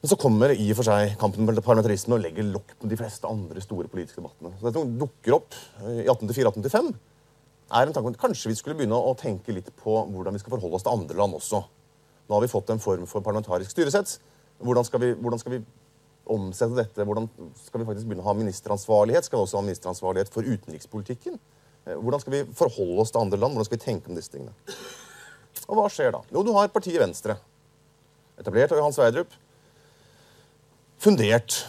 Men så kommer i og for seg kampen med parlamentarisme og legger lokk på de fleste andre store politiske debattene. Så det dukker opp i 1884-1885, er en tanke om at kanskje vi skulle begynne å tenke litt på hvordan vi skal forholde oss til andre land også. Nå har vi fått en form for parlamentarisk styresett. Hvordan skal vi, hvordan skal vi omsette dette? Hvordan skal vi faktisk begynne å ha ministeransvarlighet? Skal vi også ha ministeransvarlighet for utenrikspolitikken? Eh, hvordan skal vi forholde oss til andre land? Hvordan skal vi tenke om disse tingene? Og hva skjer da? Jo, du har partiet Venstre. Etablert av Johan Sverdrup. Fundert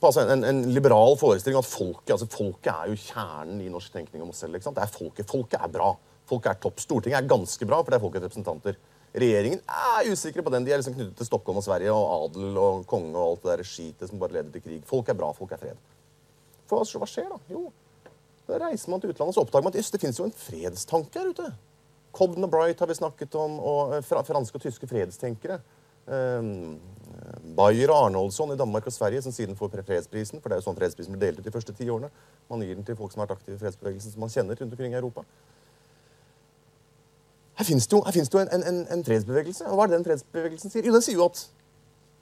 på altså en, en, liberal forestilling at folket altså folket er jo kjernen i norsk tenkning om oss selv. ikke sant? Det er folket. Folket er bra. Folket er topp. Stortinget er ganske bra, for det er folkets representanter. Regjeringen er usikre på den. De er liksom knyttet til Stockholm og Sverige og adel og konge og alt det der skitet som bare leder til krig. Folk er bra, folk er fred. For hva skjer da? Jo, da reiser man til utlandet så oppdager man at det finnes jo en fredstanke her ute. Cobden og Bright har vi snakket om, og eh, franske og tyske fredstenkere. Um, Bayer og Arnoldsson i Danmark og Sverige, som siden får fredsprisen. For det er jo sånn fredsprisen blir delt ut de første ti årene. Man gir den til folk som har vært aktive i fredsbevegelsen, som man kjenner rundt omkring i Europa. Her finnes det jo, det jo en, en, en, fredsbevegelse. Og hva er det den fredsbevegelsen sier? Jo, Den sier jo at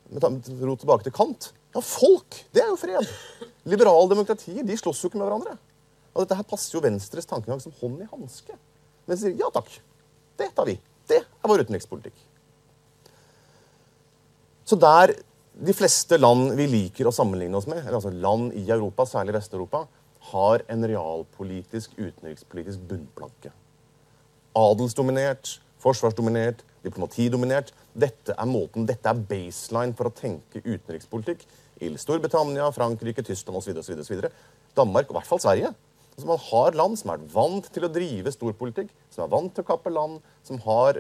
med ro tilbake til Kant ja, folk, det er jo fred. Liberale demokratier de slåss jo ikke med hverandre. Og dette her passer jo Venstres tankegang som hånd i hanske. Men de sier ja takk, det tar vi. Det er vår utenrikspolitikk. Så der de fleste land vi liker å sammenligne oss med, eller altså land i Europa, særlig Vest-Europa, har en realpolitisk, utenrikspolitisk bunnplanke adelsdominert, forsvarsdominert, diplomatidominert. Dette er måten, dette er baseline for å tenke utenrikspolitikk i Storbritannia, Frankrike, Tyskland osv. Danmark, og i hvert fall Sverige. Altså man har land som er vant til å drive storpolitikk, som er vant til å kappe land, som har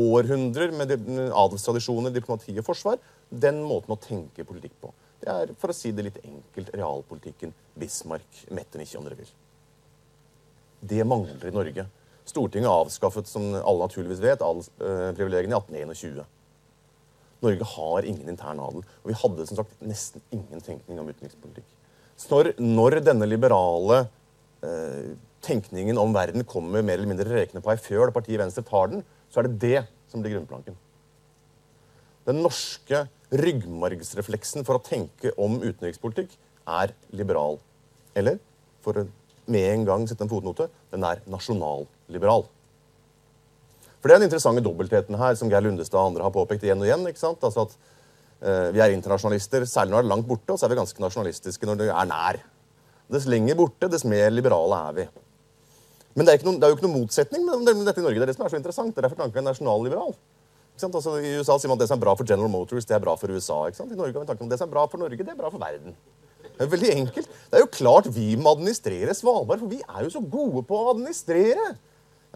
århundrer med adelstradisjoner, diplomati og forsvar. Den måten å tenke politikk på. Det er, for å si det litt enkelt, realpolitikken Bismarck, Metternich om dere vil. Det mangler i Norge. Stortinget avskaffet, som alle naturligvis vet, adelsprivilegiene i 1821. Norge har ingen intern adel. Og vi hadde som sagt nesten ingen tenkning om utenrikspolitikk. Når, når denne liberale eh, tenkningen om verden kommer mer eller mindre rekende på ei fjøl, partiet Venstre tar den, så er det det som blir grunnplanken. Den norske ryggmargsrefleksen for å tenke om utenrikspolitikk er liberal. Eller, for å med en gang sette en fotnote, den er nasjonalliberal. For det er den interessante dobbeltheten her, som Geir Lundestad og andre har påpekt igjen og igjen. ikke sant? Altså at eh, Vi er internasjonalister, særlig når det er langt borte, og så er vi ganske nasjonalistiske når det er nær. Dess lenger borte, dess mer liberale er vi. Men det er, noen, det er jo ikke noen motsetning med dette i Norge. Det er det som er så interessant. Det er derfor tanken er nasjonalliberal. Altså, I USA sier man at det som er bra for General Motors, det er bra for USA. ikke sant? I Norge har vi tanken om det som er bra for Norge, det er bra for verden. Det er veldig enkelt. Det er jo klart vi må administrere Svalbard, for vi er jo så gode på å administrere.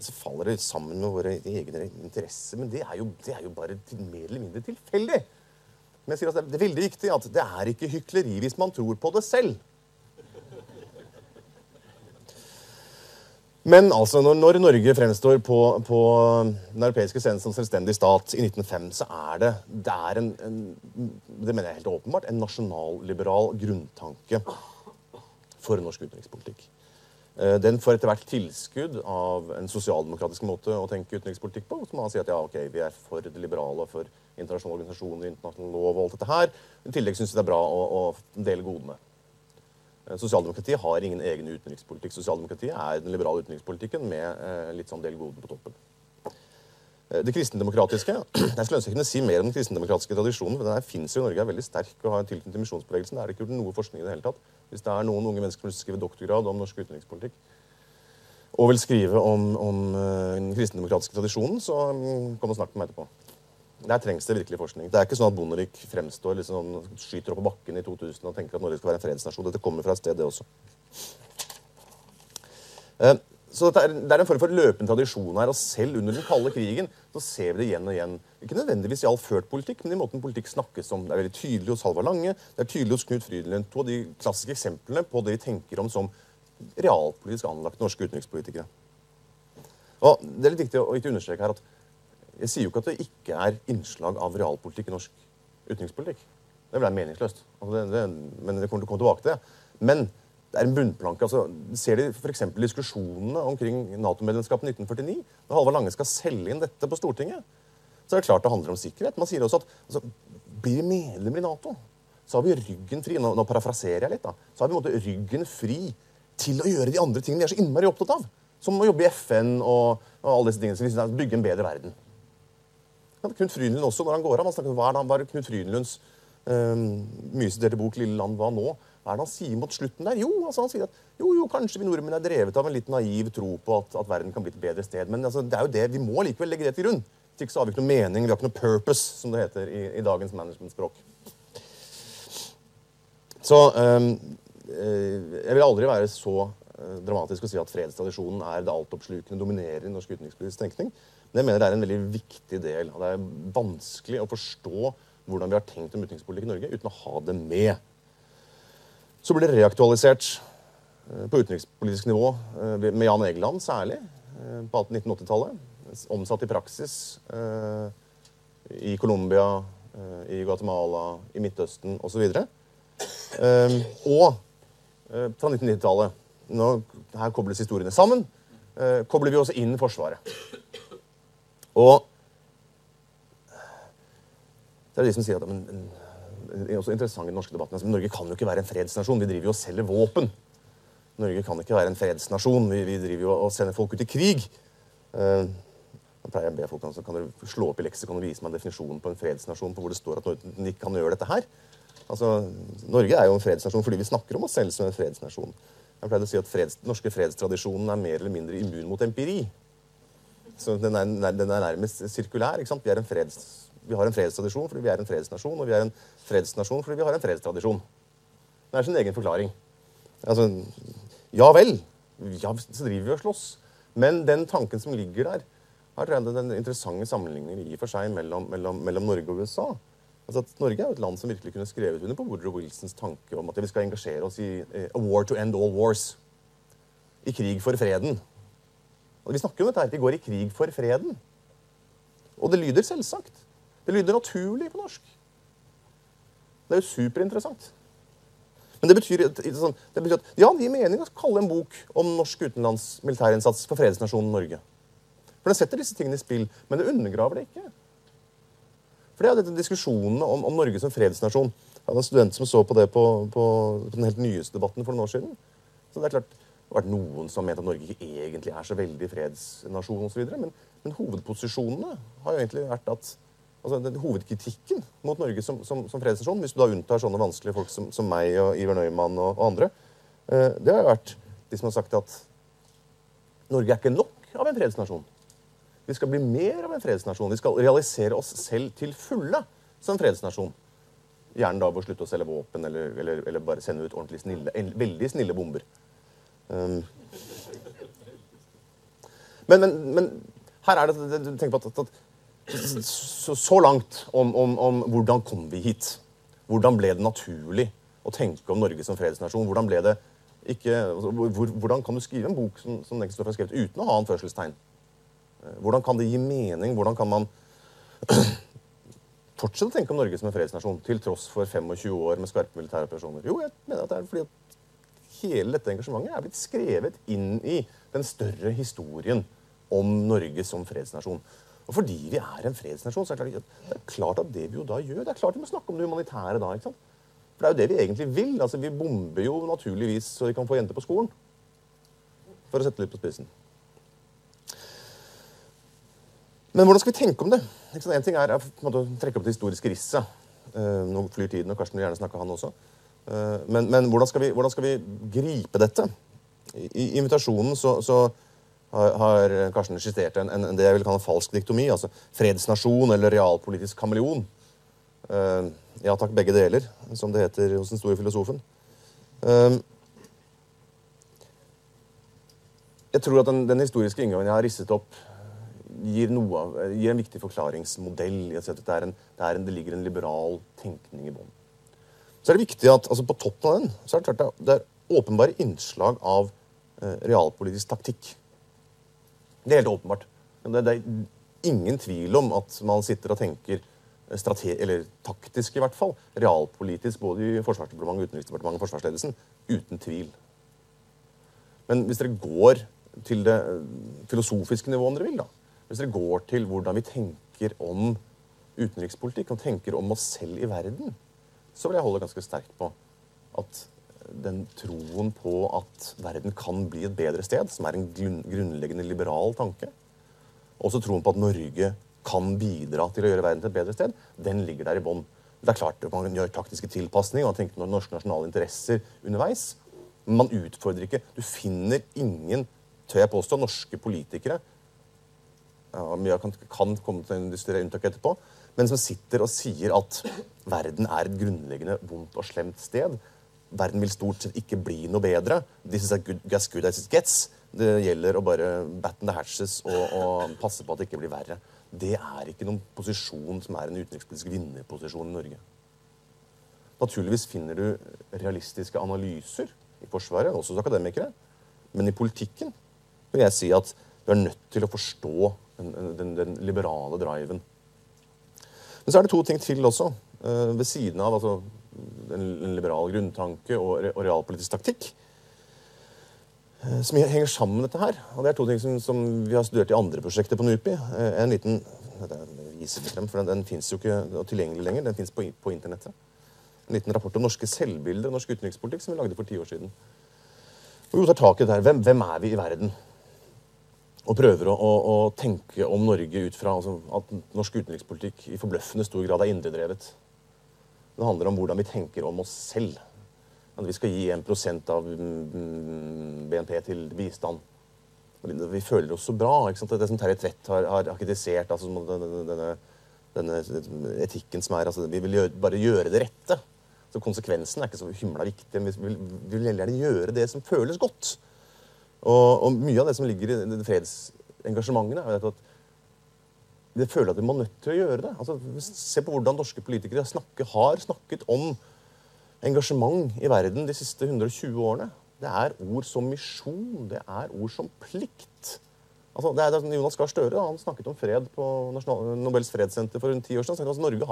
Så faller det sammen med våre egne interesser, men det er jo, det er jo bare til, mer eller mindre tilfeldig. Men jeg sier at det er veldig viktig at det er ikke hykleri hvis man tror på det selv. Men altså, når, når Norge fremstår på, på, den europeiske scenen som selvstendig stat i 1905, så er det, det er en, en, det mener jeg helt åpenbart, en nasjonalliberal grunntanke for norsk utenrikspolitikk. Eh, den får etter hvert tilskudd av en sosialdemokratisk måte å tenke utenrikspolitikk på. som man sier at ja, ok, Vi er for det liberale for internasjonale organisasjoner, internasjonal lov og alt dette her. I tillegg syns de det er bra å, å dele godene. Eh, sosialdemokratiet har ingen egen utenrikspolitikk. Sosialdemokratiet er den liberale utenrikspolitikken med eh, litt sånn del goden på toppen. Eh, Det kristendemokratiske Jeg skulle ønske jeg kunne si mer om den kristendemokratiske tradisjonen. for Den jo i Norge, er veldig sterk og har en tilknytning til misjonsbevegelsen. Det er det ikke gjort noe forskning i det hele tatt. Hvis det er noen unge mennesker som vil skrive doktorgrad om norsk utenrikspolitikk, og vil skrive om, om eh, den kristendemokratiske tradisjonen, så mm, kom og snakk med meg etterpå. Der trengs det virkelig forskning. Det er ikke sånn at Bondevik fremstår liksom, skyter opp på bakken i 2000 og tenker at Norge skal være en fredsnasjon. Dette kommer fra et sted, det også. Så er, det er en form for løpende tradisjon her, og selv under den kalde krigen så ser vi det igjen og igjen. Ikke nødvendigvis i all ført politikk, men i måten politikk snakkes om. Det er veldig tydelig hos Halvard Lange, det er tydelig hos Knut Frydenlund. To av de klassiske eksemplene på det vi tenker om som realpolitisk anlagte norske utenrikspolitikere. Og Det er litt viktig å ikke understreke her at jeg sier jo ikke at det ikke er innslag av realpolitikk i norsk utenrikspolitikk. Det ble meningsløst. Altså det, det, men det kommer til å komme tilbake til det. Men det er en bunnplanke. altså, Ser de f.eks. diskusjonene omkring Nato-medlemskapet i 1949? Når Halvard Lange skal selge inn dette på Stortinget, så er det klart det handler om sikkerhet. Man sier også at altså, blir medlemmer i Nato, så har vi ryggen fri. Nå, nå parafraserer jeg litt, da. Så har vi måte ryggen fri til å gjøre de andre tingene vi er så innmari opptatt av. Som å jobbe i FN og, og alle disse tingene. Så bygge en bedre verden. Knut Frydenlund også, når han går av, han snakker, er det, hva er det Knut Frydenlunds um, mye siterte bok 'Lille land' hva nå? Hva er det han sier mot slutten der? Jo, altså han sier at jo, jo, kanskje vi nordmenn er drevet av en litt naiv tro på at, at verden kan bli et bedre sted. Men altså, det er jo det, vi må likevel legge det til grunn. Hvis ikke så har vi ikke noe mening, vi har ikke noe purpose, som det heter i, i dagens managementspråk. Så øh, jeg vil aldri være så uh, dramatisk å si at fredstradisjonen er det altoppslukende dominerer i norsk utenrikspolitisk tenkning. Men jeg mener det er en veldig viktig del. og Det er vanskelig å forstå hvordan vi har tenkt om utenrikspolitikk i Norge uten å ha det med. Så ble det reaktualisert uh, på utenrikspolitisk nivå uh, med Jan Egeland særlig på 1980-tallet. Omsatt i praksis i Colombia, i Guatemala, i Midtøsten osv. Og, og fra 1990-tallet Her kobles historiene sammen. Kobler vi også inn Forsvaret. Og det er de som sier at men, er også interessant i den norske debatten, altså, Norge kan jo ikke være en fredsnasjon. Vi driver jo og selger våpen. Norge kan ikke være en fredsnasjon. Vi, vi driver jo og sender folk ut i krig. Uh, da pleier jeg å be folk altså, kan dere slå opp i leksikon og vise meg definisjonen på en fredsnasjon på hvor det står at Norge ikke kan gjøre dette her. Altså, Norge er jo en fredsnasjon fordi vi snakker om oss selv som en fredsnasjon. Jeg pleide å si at freds, norske fredstradisjonen er mer eller mindre immun mot empiri. Så Den er, den er nærmest sirkulær. ikke sant? Vi, er en freds, vi, har en fredstradisjon fordi vi er en fredsnasjon, og vi er en fredsnasjon fordi vi har en fredstradisjon. Det er sin egen forklaring. Altså, ja vel, ja, så driver vi og slåss. Men den tanken som ligger der, har den interessante sammenligningen i og for seg mellom, mellom, mellom Norge og USA. Altså at Norge er jo et land som virkelig kunne skrevet under på Woodrow Wilsons tanke om at vi skal engasjere oss i eh, a war to end all wars. I krig for freden. Og Vi snakker jo om dette her. Vi går i krig for freden. Og det lyder selvsagt. Det lyder naturlig på norsk. Det er jo superinteressant. Men det betyr, sånn, det betyr at ja, det gir mening å kalle en bok om norsk utenlands militærinnsats for fredsnasjonen Norge. For den setter disse tingene i spill, men det undergraver det ikke. For det er dette diskusjonene om, om, Norge som fredsnasjon. Jeg hadde en student som så på det på, på, på den helt nyeste debatten for noen år siden. Så det er klart, det har vært noen som har ment at Norge ikke egentlig er så veldig fredsnasjon osv. Men, men hovedposisjonene har jo egentlig vært at altså den, Hovedkritikken mot Norge som, som, som, fredsnasjon, hvis du da unntar sånne vanskelige folk som, som meg og Iver Nøymann og, og andre, eh, det har vært de som har sagt at Norge er ikke nok av en fredsnasjon. Vi skal bli mer av en fredsnasjon. Vi skal realisere oss selv til fulle som fredsnasjon. Gjerne da ved å slutte å selge våpen eller, eller, eller bare sende ut ordentlig snille, veldig snille bomber. Um. Men, men, men, her er det Tenk på at, at, så, langt om, om, om, hvordan kom vi hit. Hvordan ble det naturlig å tenke om Norge som fredsnasjon? Hvordan ble det ikke, altså, hvor, hvordan kan du skrive en bok som, som Kristoffer har skrevet uten å ha en fødselstegn? Eh, hvordan kan det gi mening? Hvordan kan man [CLEARS THROAT] fortsette å tenke om Norge som en fredsnasjon til tross for 25 år med skarpe militære operasjoner? Jo, jeg mener at det er fordi at hele dette engasjementet er blitt skrevet inn i den større historien om Norge som fredsnasjon. Og fordi vi er en fredsnasjon, så er det klart at det vi jo da gjør Det er klart vi må snakke om det humanitære da. ikke sant? For det er jo det vi egentlig vil. Altså, Vi bomber jo naturligvis så vi kan få jenter på skolen. For å sette litt på spissen. Men hvordan skal vi tenke om det? En ting er å en måte, trekke opp det historiske risset. Eh, nå flyr tiden, og Karsten vil gjerne snakke, han også. Eh, men, men hvordan, skal vi, hvordan skal vi gripe dette? I, i invitasjonen så, så har, har Karsten skissert en, en, det jeg vil kalle en falsk diktomi. altså Fredsnasjon eller realpolitisk kameleon. Uh, ja takk, begge deler, som det heter hos den store filosofen. Uh, jeg tror at den, den historiske inngangen jeg har risset opp, gir, av, gir, en viktig forklaringsmodell. i at det, er en, det, er en, det ligger en liberal tenkning i bånn. Så er det viktig at altså på toppen av den så er det, det er åpenbare innslag av eh, realpolitisk taktikk. Det er helt åpenbart. Det, det, er ingen tvil om at man sitter og tenker eh, eller taktisk, i hvert fall, realpolitisk både i Forsvarsdepartementet, Utenriksdepartementet og forsvarsledelsen. Uten tvil. Men hvis dere går til det eh, filosofiske nivået, om dere vil, da, hvis dere går til hvordan vi tenker om utenrikspolitikk og tenker om oss selv i verden, så vil jeg holde ganske sterkt på at den troen på at verden kan bli et bedre sted, som er en grunnleggende liberal tanke, også troen på at Norge kan bidra til å gjøre verden til et bedre sted, den ligger der i bånn. Det er klart at Man gjør taktiske tilpasninger og tenker norske nasjonale interesser underveis. Men man utfordrer ikke. Du finner ingen, tør jeg påstå, norske politikere ja, mye kan, kan komme til en større unntak etterpå, men som sitter og sier at verden er et grunnleggende vondt og slemt sted. Verden vil stort sett ikke bli noe bedre. This is good, as good as it gets. Det gjelder å bare batten the hatches og, og, passe på at det ikke blir verre. Det er ikke noen posisjon som er en utenrikspolitisk vinnerposisjon i Norge. Naturligvis finner du realistiske analyser i Forsvaret, også hos akademikere. Men i politikken vil jeg si at du er nødt til å forstå den, den, den, liberale driven. Men så er det to ting til også. Uh, ved siden av altså, en, liberal grunntanke og, og realpolitisk taktikk. Uh, som henger sammen med dette her. Og det er to ting som, som vi har studert i andre prosjekter på NUPI. Uh, en liten frem, for Den, den fins jo ikke tilgjengelig lenger. Den fins på, på, internettet. En liten rapport om norske selvbilder og norsk utenrikspolitikk som vi lagde for ti år siden. Og vi tar tak i det her. Hvem, hvem er vi i verden? og prøver å, å, å, tenke om Norge ut fra altså, at norsk utenrikspolitikk i forbløffende stor grad er indredrevet. Det handler om hvordan vi tenker om oss selv. At vi skal gi 1 av mm, BNP til bistand. Vi føler oss så bra. ikke sant? Det som Terje Tvedt har, har, kritisert, altså, denne, denne, etikken som er altså, Vi vil gjøre, bare gjøre det rette. Så Konsekvensen er ikke så himla viktig. Men vi vil, vi vil gjerne gjøre det som føles godt. Og, og, mye av det som ligger i fredsengasjementene, er at vi føler at vi må nødt til å gjøre det. Altså, se på hvordan norske politikere snakker, har snakket om engasjement i verden de siste 120 årene. Det er ord som misjon, det er ord som plikt. Altså, det er, Jonas Gahr Støre han snakket om fred på Nasjonal, Nobels fredssenter for rundt ti år siden. Han at Norge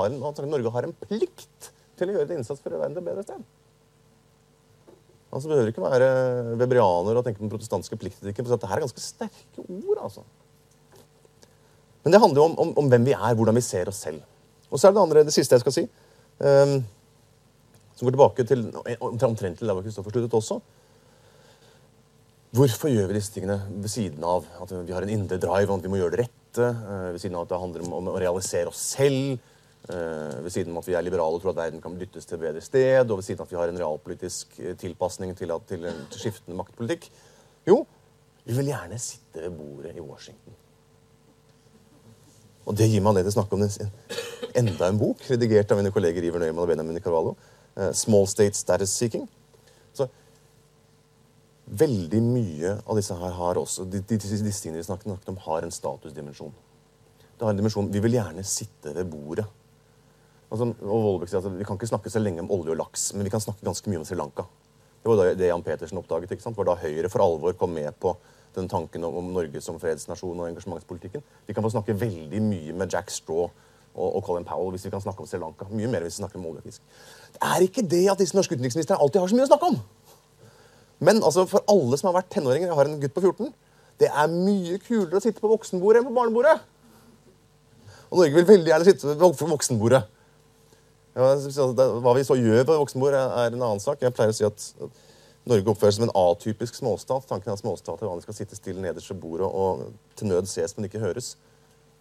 Norge har en plikt til å gjøre en innsats for å til et bedre sted. Altså, Det behøver ikke være webrianer og tenke på den protestantiske plikten. Dette er ganske sterke ord. altså. Men det handler jo om, om, om, hvem vi er, hvordan vi ser oss selv. Og så er det det andre, det siste jeg skal si, um, som går tilbake til omtrent til der hvor Kristoffer sluttet også. Hvorfor gjør vi disse tingene ved siden av at vi har en indre drive og at vi må gjøre det rette? Uh, ved siden av at det handler om, å realisere oss selv? Eh, ved siden av at vi er liberale og tror at verden kan dyttes til et bedre sted, og ved siden av at vi har en realpolitisk eh, tilpasning til, til en skiftende maktpolitikk. Jo, vi vil gjerne sitte ved bordet i Washington. Og det gir meg anledning til å snakke om en, enda en bok, redigert av mine kolleger Iver Nøyman og Benjamin Carvalho. Uh, 'Small State Status Seeking'. Så veldig mye av disse her har også, de, de, disse tingene vi snakket om, har en statusdimensjon. Det har en dimensjon, Vi vil gjerne sitte ved bordet Altså, og Volbeck sier at Vi kan ikke snakke så lenge om olje og laks, men vi kan snakke ganske mye om Sri Lanka. Det var det Jan Petersen oppdaget. ikke sant? Det Var da Høyre for alvor kom med på den tanken om, Norge som fredsnasjon og engasjementspolitikken. Vi kan få snakke veldig mye med Jack Straw og, og Colin Powell hvis vi kan snakke om Sri Lanka. Mye mer hvis vi snakker om oljefisk. Det er ikke det at disse norske utenriksministrene alltid har så mye å snakke om. Men altså, for alle som har vært tenåringer Jeg har en gutt på 14. Det er mye kulere å sitte på voksenbordet enn på barnebordet. Og Norge vil veldig gjerne sitte ved voksenbordet. Ja, hva vi så gjør på voksenbord, er en annen sak. Jeg pleier å si at Norge oppfører seg som en atypisk småstat. Tanken er at småstater vanligvis skal sitte stille nederst ved bordet og til nød ses, men ikke høres.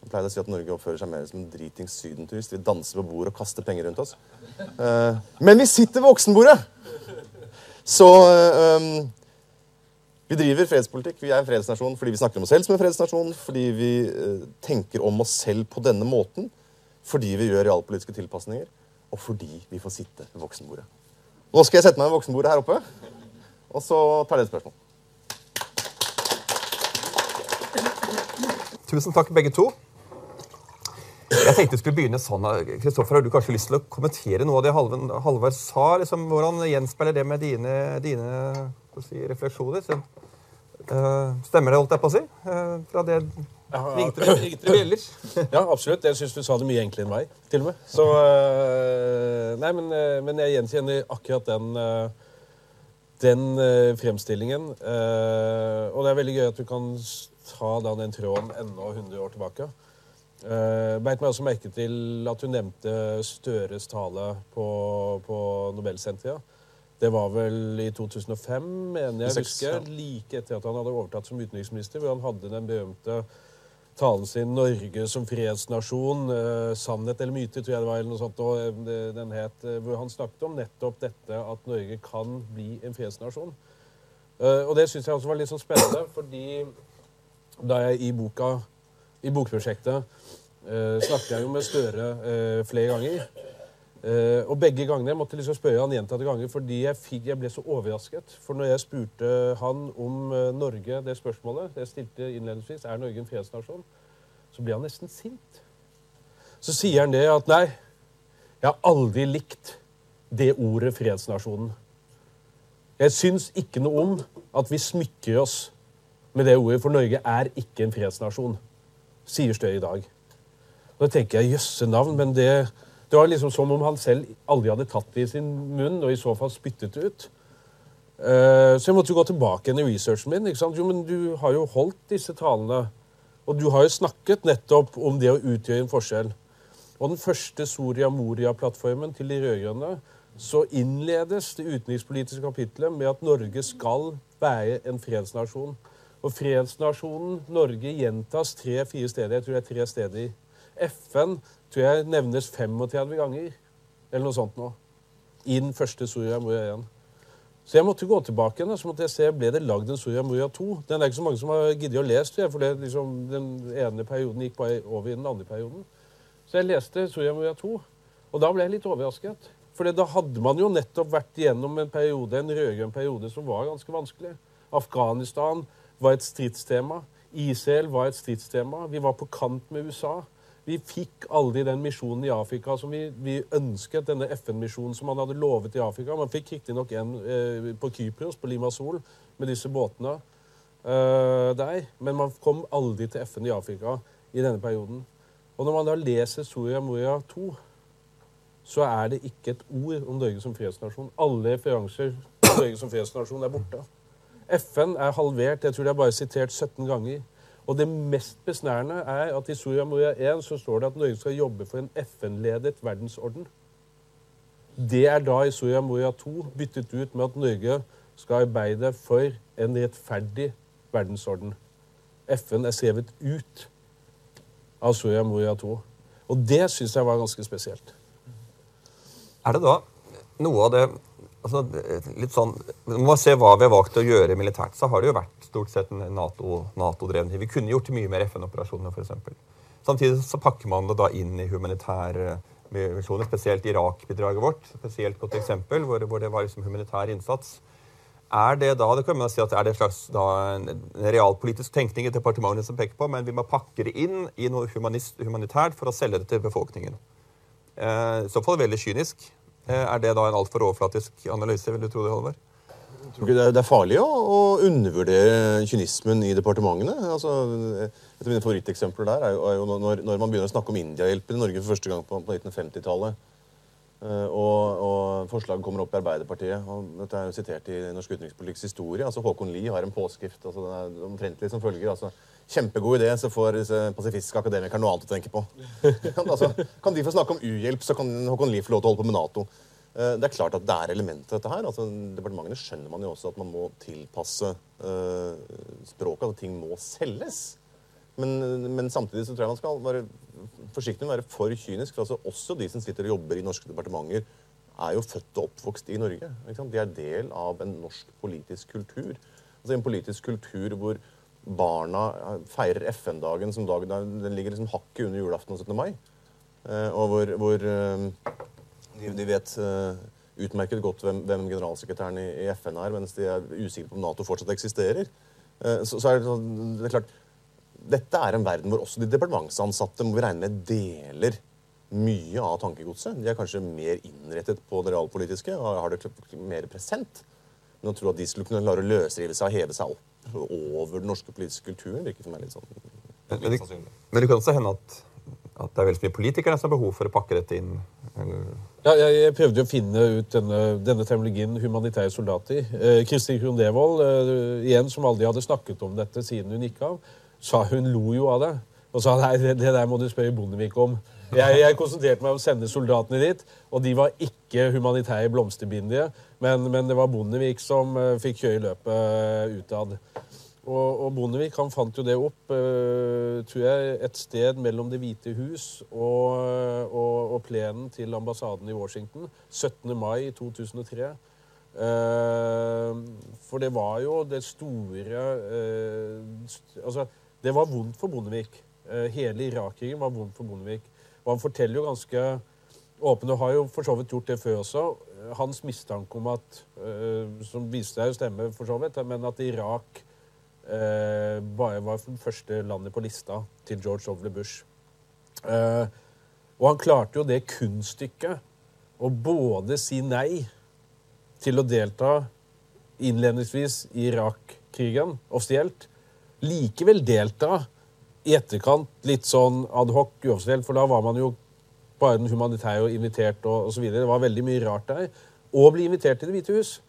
Man pleide å si at Norge oppfører seg mer som en dritings sydenturist. Vi danser på bordet og kaster penger rundt oss. Eh, men vi sitter ved voksenbordet! Så eh, um, vi driver fredspolitikk. Vi er en fredsnasjon fordi vi snakker om oss selv som en fredsnasjon, fordi vi eh, tenker om oss selv på denne måten, fordi vi gjør realpolitiske tilpasninger, og fordi vi får sitte ved voksenbordet. Nå skal jeg sette meg ved voksenbordet her oppe, og så tar dere et spørsmål. Tusen takk, begge to. Jeg tenkte vi skulle begynne sånn. Kristoffer, Har du kanskje lyst til å kommentere noe av det Halvard, sa? Liksom, hvordan gjenspeiler det med dine, dine si, refleksjoner? Så, uh, stemmer det, holdt jeg på å si? Uh, fra det ringte det ellers? Ja, absolutt. Jeg syns du sa det mye enklere enn meg. til og med. Så, uh, nei, men, men, jeg gjenkjenner akkurat den den fremstillingen. og det er veldig gøy at du kan ta da den tråden enda 100 år tilbake. Uh, Beit meg også merke til at du nevnte Støres tale på, på Nobelsenteret. Det var vel i 2005, mener jeg husker, like etter at han hadde overtatt som utenriksminister, hvor han hadde den berømte talen sin 'Norge som fredsnasjon'. Uh, 'Sannhet eller myte', tror jeg det var. eller noe sånt, og eh, den het, Hvor han snakket om nettopp dette at Norge kan bli en fredsnasjon. Uh, og det syns jeg også var litt sånn spennende, fordi da jeg i boka i bokprosjektet eh, snakket jeg jo med Støre eh, flere ganger. Eh, og begge gangene jeg måtte liksom spørre han gjentatte ganger fordi jeg, fikk, jeg, ble så overrasket. For når jeg spurte han om uh, Norge, det spørsmålet jeg stilte innledningsvis, er Norge en fredsnasjon, så ble han nesten sint. Så sier han det at nei, jeg har aldri likt det ordet fredsnasjonen. Jeg syns ikke noe om at vi smykker oss med det ordet, for Norge er ikke en fredsnasjon sier Støre i dag. Og Da tenker jeg jøsse navn, men det, det, var liksom som om han selv aldri hadde tatt det i sin munn, og i så fall spyttet det ut. Uh, så jeg måtte jo gå tilbake i researchen min. ikke sant? Jo, men du har jo holdt disse talene. Og du har jo snakket nettopp om det å utgjøre en forskjell. Og den første Soria Moria-plattformen til de rød-grønne så innledes det utenrikspolitiske kapitlet med at Norge skal være en fredsnasjon. Og fredsnasjonen Norge gjentas tre-fire steder. Jeg tror det er tre steder. FN tror jeg nevnes 35 ganger, eller noe sånt nå. I den første Soria Moria 1. Så jeg måtte gå tilbake igjen, så måtte jeg se, ble det lagd en Soria Moria 2. Den er ikke så mange som har giddet å lese, for det, liksom, den ene perioden gikk bare over i den andre perioden. Så jeg leste Soria Moria 2, og da ble jeg litt overrasket. For da hadde man jo nettopp vært igjennom en periode, en rød-grønn periode som var ganske vanskelig. Afghanistan, var et stridstema. Israel var et stridstema. Vi var på kant med USA. Vi fikk aldri den misjonen i Afrika som vi, vi ønsket, denne FN-misjonen som man hadde lovet i Afrika. Man fikk riktignok en eh, på Kypros, på Limassol, med disse båtene eh, der. Men man kom aldri til FN i Afrika i denne perioden. Og når man da leser Soria Moria 2, så er det ikke et ord om Norge som fredsnasjon. Alle referanser til Norge som fredsnasjon er borte. FN er halvert. Jeg tror de har bare sitert 17 ganger. Og det mest besnærende er at i Soria Moria 1 så står det at Norge skal jobbe for en FN-ledet verdensorden. Det er da i Soria Moria 2 byttet ut med at Norge skal arbeide for en rettferdig verdensorden. FN er skrevet ut av Soria Moria 2. Og det syns jeg var ganske spesielt. Er det da noe av det altså, litt sånn, Når man ser hva vi har valgt å gjøre militært, så har det jo vært stort sett en Nato-drevet. NATO vi kunne gjort mye mer FN-operasjoner, f.eks. Samtidig så pakker man det da inn i humanitære misjoner, spesielt Irak-bidraget vårt. spesielt godt eksempel, hvor, hvor det var liksom humanitær innsats. Er det da, det kan man si at er det slags da, en realpolitisk tenkning i departementet som peker på, men vi må pakke det inn i noe humanitært for å selge det til befolkningen. Eh, I så fall veldig kynisk. Eh, er det da en altfor overflatisk analyse? vil du tro Det ikke det er farlig å, undervurdere kynismen i departementene. Altså, et av mine favoritteksempler der er jo, når, man begynner å snakke om Indiahjelpen i Norge for første gang på, på 1950-tallet. Uh, og, og, forslaget kommer opp i Arbeiderpartiet. og Dette er jo sitert i norsk utenrikspolitikks historie. altså Håkon Lie har en påskrift altså den er omtrentlig som følger. altså Kjempegod idé, så får disse pasifistiske akademikere noe annet å tenke på. [LAUGHS] altså, kan de få snakke om u-hjelp, så kan Håkon Lie få lov til å holde på med Nato. Uh, det er klart at det er elementer dette her. altså Departementene skjønner man jo også at man må tilpasse uh, språket. At ting må selges. Men, men samtidig så tror jeg man skal være forsiktig med å være for kynisk. for altså Også de som sitter og jobber i norske departementer, er jo født og oppvokst i Norge. De er del av en norsk politisk kultur. Altså En politisk kultur hvor barna feirer FN-dagen som dagen den ligger liksom hakket under julaften og 17. mai. Eh, og hvor, hvor eh, de, de vet eh, utmerket godt hvem, hvem generalsekretæren i, i, FN er, mens de er usikre på om Nato fortsatt eksisterer. Eh, så, så er det, sånn, det er klart, Dette er en verden hvor også de departementsansatte må vi regne med deler mye av tankegodset. De er kanskje mer innrettet på det realpolitiske og har det mer present. Men å tro at de skulle klare å løsrive seg og heve seg opp over den norske politiske kulturen, virker for meg litt sånn men, det, men det kan også hende at, at det er veldig mye politikere som har behov for å pakke dette inn? Eller? Ja, jeg, jeg, prøvde å finne ut denne, denne terminologien humanitære soldater. Eh, Kristin Krohn Devold, eh, igjen, som aldri hadde snakket om dette siden hun gikk av, sa hun lo jo av det. Og sa nei, det, det der må du spørre Bondevik om. Jeg, jeg, konsentrerte meg om å sende soldatene dit, og de var ikke humanitære blomsterbindige. Men, men, det var Bondevik som uh, fikk kjøre løpet uh, utad. Og, og, Bondevik han fant jo det opp uh, tror jeg, et sted mellom Det hvite hus og, og, og, plenen til ambassaden i Washington 17. mai 2003. Uh, for det var jo det store uh, Altså, det var vondt for Bondevik. Hele Irak-krigen var vondt for Bondevik. Og han forteller jo ganske åpent, og har jo for så vidt gjort det før også, hans mistanke om at uh, Som viste seg å stemme, for så vidt, men at Irak uh, bare var det første landet på lista til George W. Bush. Og han klarte jo det kunststykket å både si nei til å delta innledningsvis i Irak-krigen offisielt, likevel delta i etterkant litt sånn adhoc uoffisielt, for da var man jo bare den humanitære og invitert og osv. Det var veldig mye rart der. Og bli invitert til Det hvite hus.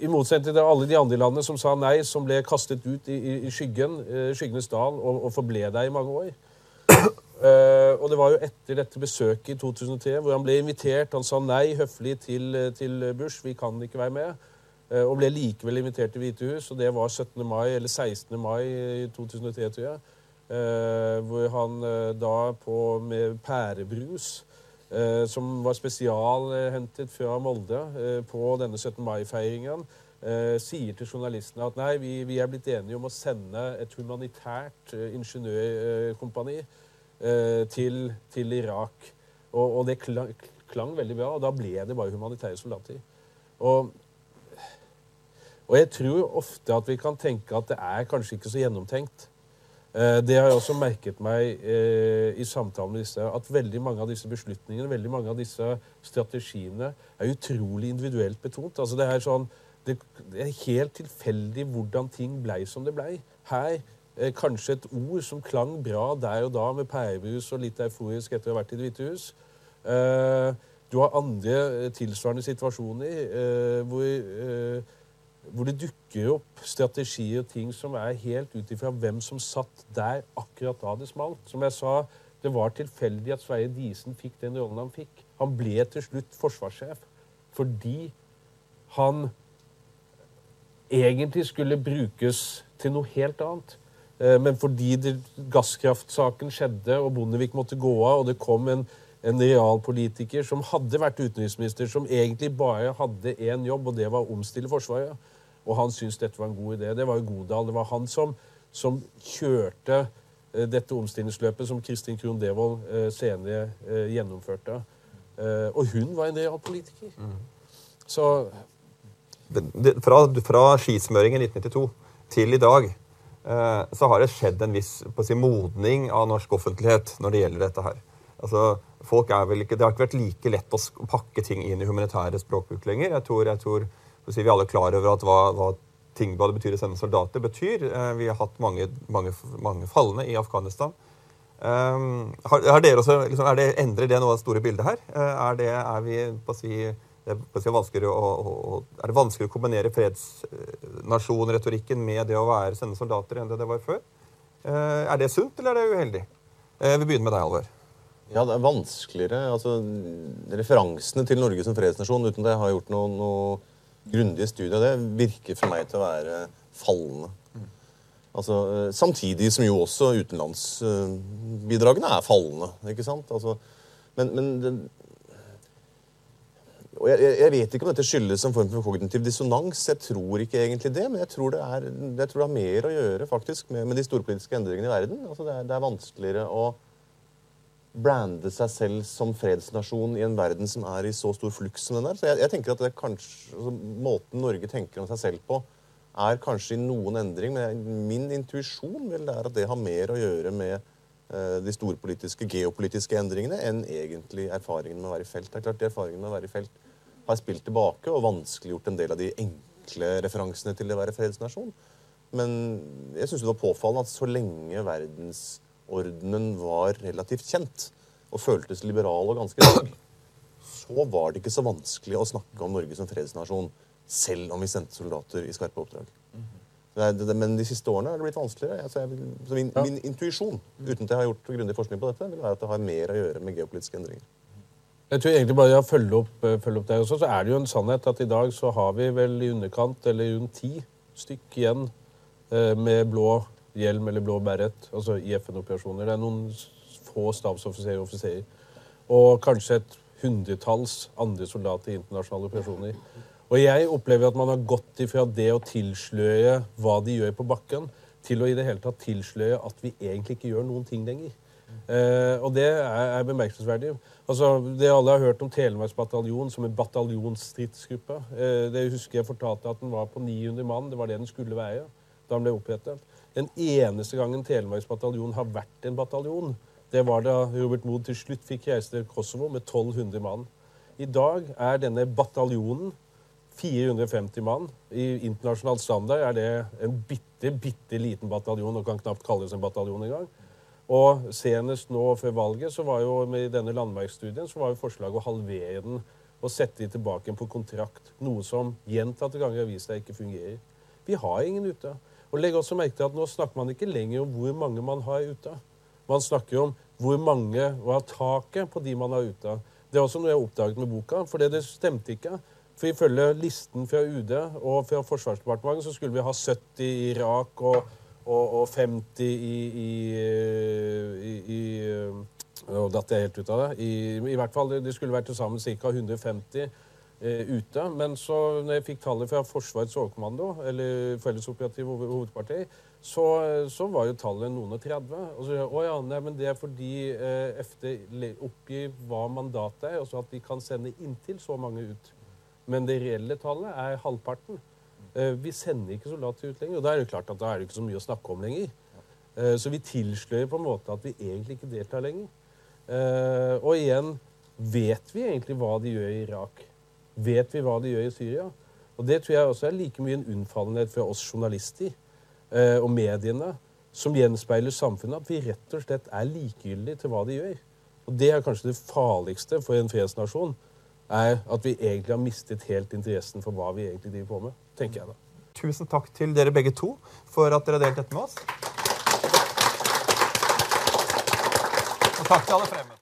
I motsetning til alle de andre landene som sa nei, som ble kastet ut i, i, skyggen, eh, skyggenes dal, og, og, forble der i mange år. Uh, [COUGHS] og det var jo etter dette besøket i 2003 hvor han ble invitert. Han sa nei høflig til, til Bush. Vi kan ikke være med. Uh, og ble likevel invitert til Hvite hus, og det var 17. mai eller 16. mai 2003, tror jeg. Eh, hvor han eh, da på, med pærebrus, eh, som var spesialhentet fra Molde på denne 17. mai-feiringen, sier til journalistene at nei, vi, vi, er blitt enige om å sende et humanitært ingeniørkompani til, til, Irak. Og, og det klang, klang, veldig bra, og da ble det bare humanitære soldater. Og, og jeg tror ofte at vi kan tenke at det er kanskje ikke så gjennomtenkt. Eh, det har jeg også merket meg eh, i samtalen med disse, at veldig mange av disse beslutningene, veldig mange av disse strategiene, er utrolig individuelt betont. Altså det, er sånn, det, er helt tilfeldig hvordan ting blei som det blei. Her eh, kanskje et ord som klang bra der og da med pærebrus og litt euforisk etter å ha vært i Det hvite hus. Du har andre tilsvarende situasjoner hvor hvor det dukker opp strategier og ting som er helt ut ifra hvem som satt der akkurat da det smalt. Som jeg sa, det var tilfeldig at Sverre Disen fikk den rollen han fikk. Han ble til slutt forsvarssjef fordi han egentlig skulle brukes til noe helt annet. Eh, men fordi gasskraftsaken skjedde, og Bondevik måtte gå av, og det kom en, en realpolitiker som hadde vært utenriksminister, som egentlig bare hadde én jobb, og det var å omstille Forsvaret. Og han syntes dette var en god idé. Det var jo Godal. Det var han som, som kjørte eh, dette omstillingsløpet som Kristin Krohn Devold eh, senere eh, gjennomførte. Og hun var en realpolitiker. Mm. Så fra, fra skismøringen 1992 til i dag så har det skjedd en viss si, modning av norsk offentlighet når det gjelder dette her. Altså, folk er vel ikke, Det har ikke vært like lett å pakke ting inn i humanitære språkbruk lenger. Jeg tror, jeg tror si, Vi er alle klar over at hva, hva, ting, hva det betyr å sende soldater, betyr. Eh, vi har hatt mange, mange, mange falne i Afghanistan. Um, har, har også, liksom, det, endrer det noe av det store bildet her? Uh, er, det, er, vi, si, det, er, si vanskeligere å, å, er det vanskeligere å kombinere fredsnasjonretorikken med det å være, sende soldater enn det det var før? Uh, er det sunt, eller er det uheldig? Uh, vi begynner med deg, Alvor. Ja, det er vanskeligere. altså Referansene til Norge som fredsnasjon uten at jeg har gjort noe, noe grundige studier det virker for meg til å være fallende. Altså, samtidig som jo også utenlandsbidragene er fallende. ikke sant? Altså, men, men det, og jeg, jeg vet ikke om dette skyldes en form for kognitiv dissonans. Jeg tror ikke egentlig det, men jeg tror det, er, jeg tror det har mer å gjøre faktisk med, med de storpolitiske endringene i verden. Altså, det, er, det er vanskeligere å brande seg selv som fredsnasjon i en verden som er i så stor fluks som den der. Så jeg, jeg tenker at det kanskje, altså, Måten Norge tenker om seg selv på, er kanskje i noen endring, men min intuisjon vil være at det har mer å gjøre med eh, de storpolitiske, geopolitiske endringene enn egentlig erfaringen med å være i felt. Det er klart, de Erfaringen med å være i felt har spilt tilbake og vanskeliggjort en del av de enkle referansene til å være fredsnasjon. Men jeg syns det var påfallende at så lenge verdensordenen var relativt kjent og føltes liberal og ganske lang, så var det ikke så vanskelig å snakke om Norge som fredsnasjon, selv om vi sendte soldater i skarpe oppdrag. Det det, men de siste årene har det blitt vanskeligere. Altså, jeg, så min, Ja. min intuisjon uten at jeg har gjort grundig forskning på dette, vil være at det har mer å gjøre med geopolitiske endringer. Jeg tror egentlig bare å følge opp, eh, følge opp der også, så er det jo en sannhet at i dag så har vi vel i underkant eller rundt ti stykk igjen eh, med blå hjelm eller blå beret, altså i FN-operasjoner. Det er noen få stabsoffiserer og offiserer. Og kanskje et hundretalls andre soldater i internasjonale operasjoner. Og jeg opplever at man har gått ifra det å tilsløre hva de gjør på bakken, til å i det hele tatt tilsløre at vi egentlig ikke gjør noen ting lenger. Eh, og det er, er bemerkelsesverdig. Altså, det alle har hørt om Telemarksbataljonen som en bataljonsstridsgruppe. Eh, det husker jeg fortalte at den var på 900 mann. Det var det den skulle være da den ble opprettet. Den eneste gangen Telemarksbataljonen har vært en bataljon, det var da Robert Mood til slutt fikk reise til Kosovo med 1200 mann. I dag er denne bataljonen 450 mann. I internasjonal standard er det en bitte, bitte liten bataljon og kan knapt kalles en bataljon engang. Og senest nå før valget så var jo med denne landmarksstudien så var jo forslaget å halvere den og sette de tilbake på kontrakt. Noe som gjentatte ganger har vist seg ikke fungerer. Vi har ingen ute. Og legg også merke til at nå snakker man ikke lenger om hvor mange man har ute. Man snakker om hvor mange og har taket på de man har ute. Det er også noe jeg oppdaget med boka, for det stemte ikke. For ifølge listen fra UD og fra Forsvarsdepartementet så skulle vi ha 70 i Irak og, og, og 50 i, i, i, i Nå datt jeg helt ut av det. I, hvert fall, det skulle vært til sammen ca. 150 eh, ute. Men så når jeg fikk tallet fra Forsvarets overkommando, eller Fellesoperativ hovedparti, så, så var jo tallet noen og 30. Og så å ja, nei, men det er fordi eh, FD oppgir hva mandatet er, og så at de kan sende inntil så mange ut. Men det reelle tallet er halvparten. Eh, vi sender ikke soldater ut lenger, og da er det klart at da er det ikke så mye å snakke om lenger. Eh, så vi tilslører på en måte at vi egentlig ikke deltar lenger. Eh, og igjen, vet vi egentlig hva de gjør i Irak? Vet vi hva de gjør i Syria? Og det tror jeg også er like mye en unnfallenhet fra oss journalister eh, og mediene, som gjenspeiler samfunnet, at vi rett og slett er likegyldige til hva de gjør. Og det er kanskje det farligste for en fredsnasjon, er at vi egentlig har mistet helt interessen for hva vi egentlig driver på med, tenker jeg da. Tusen takk til dere begge to for at dere har delt dette med oss. Og takk til alle fremme.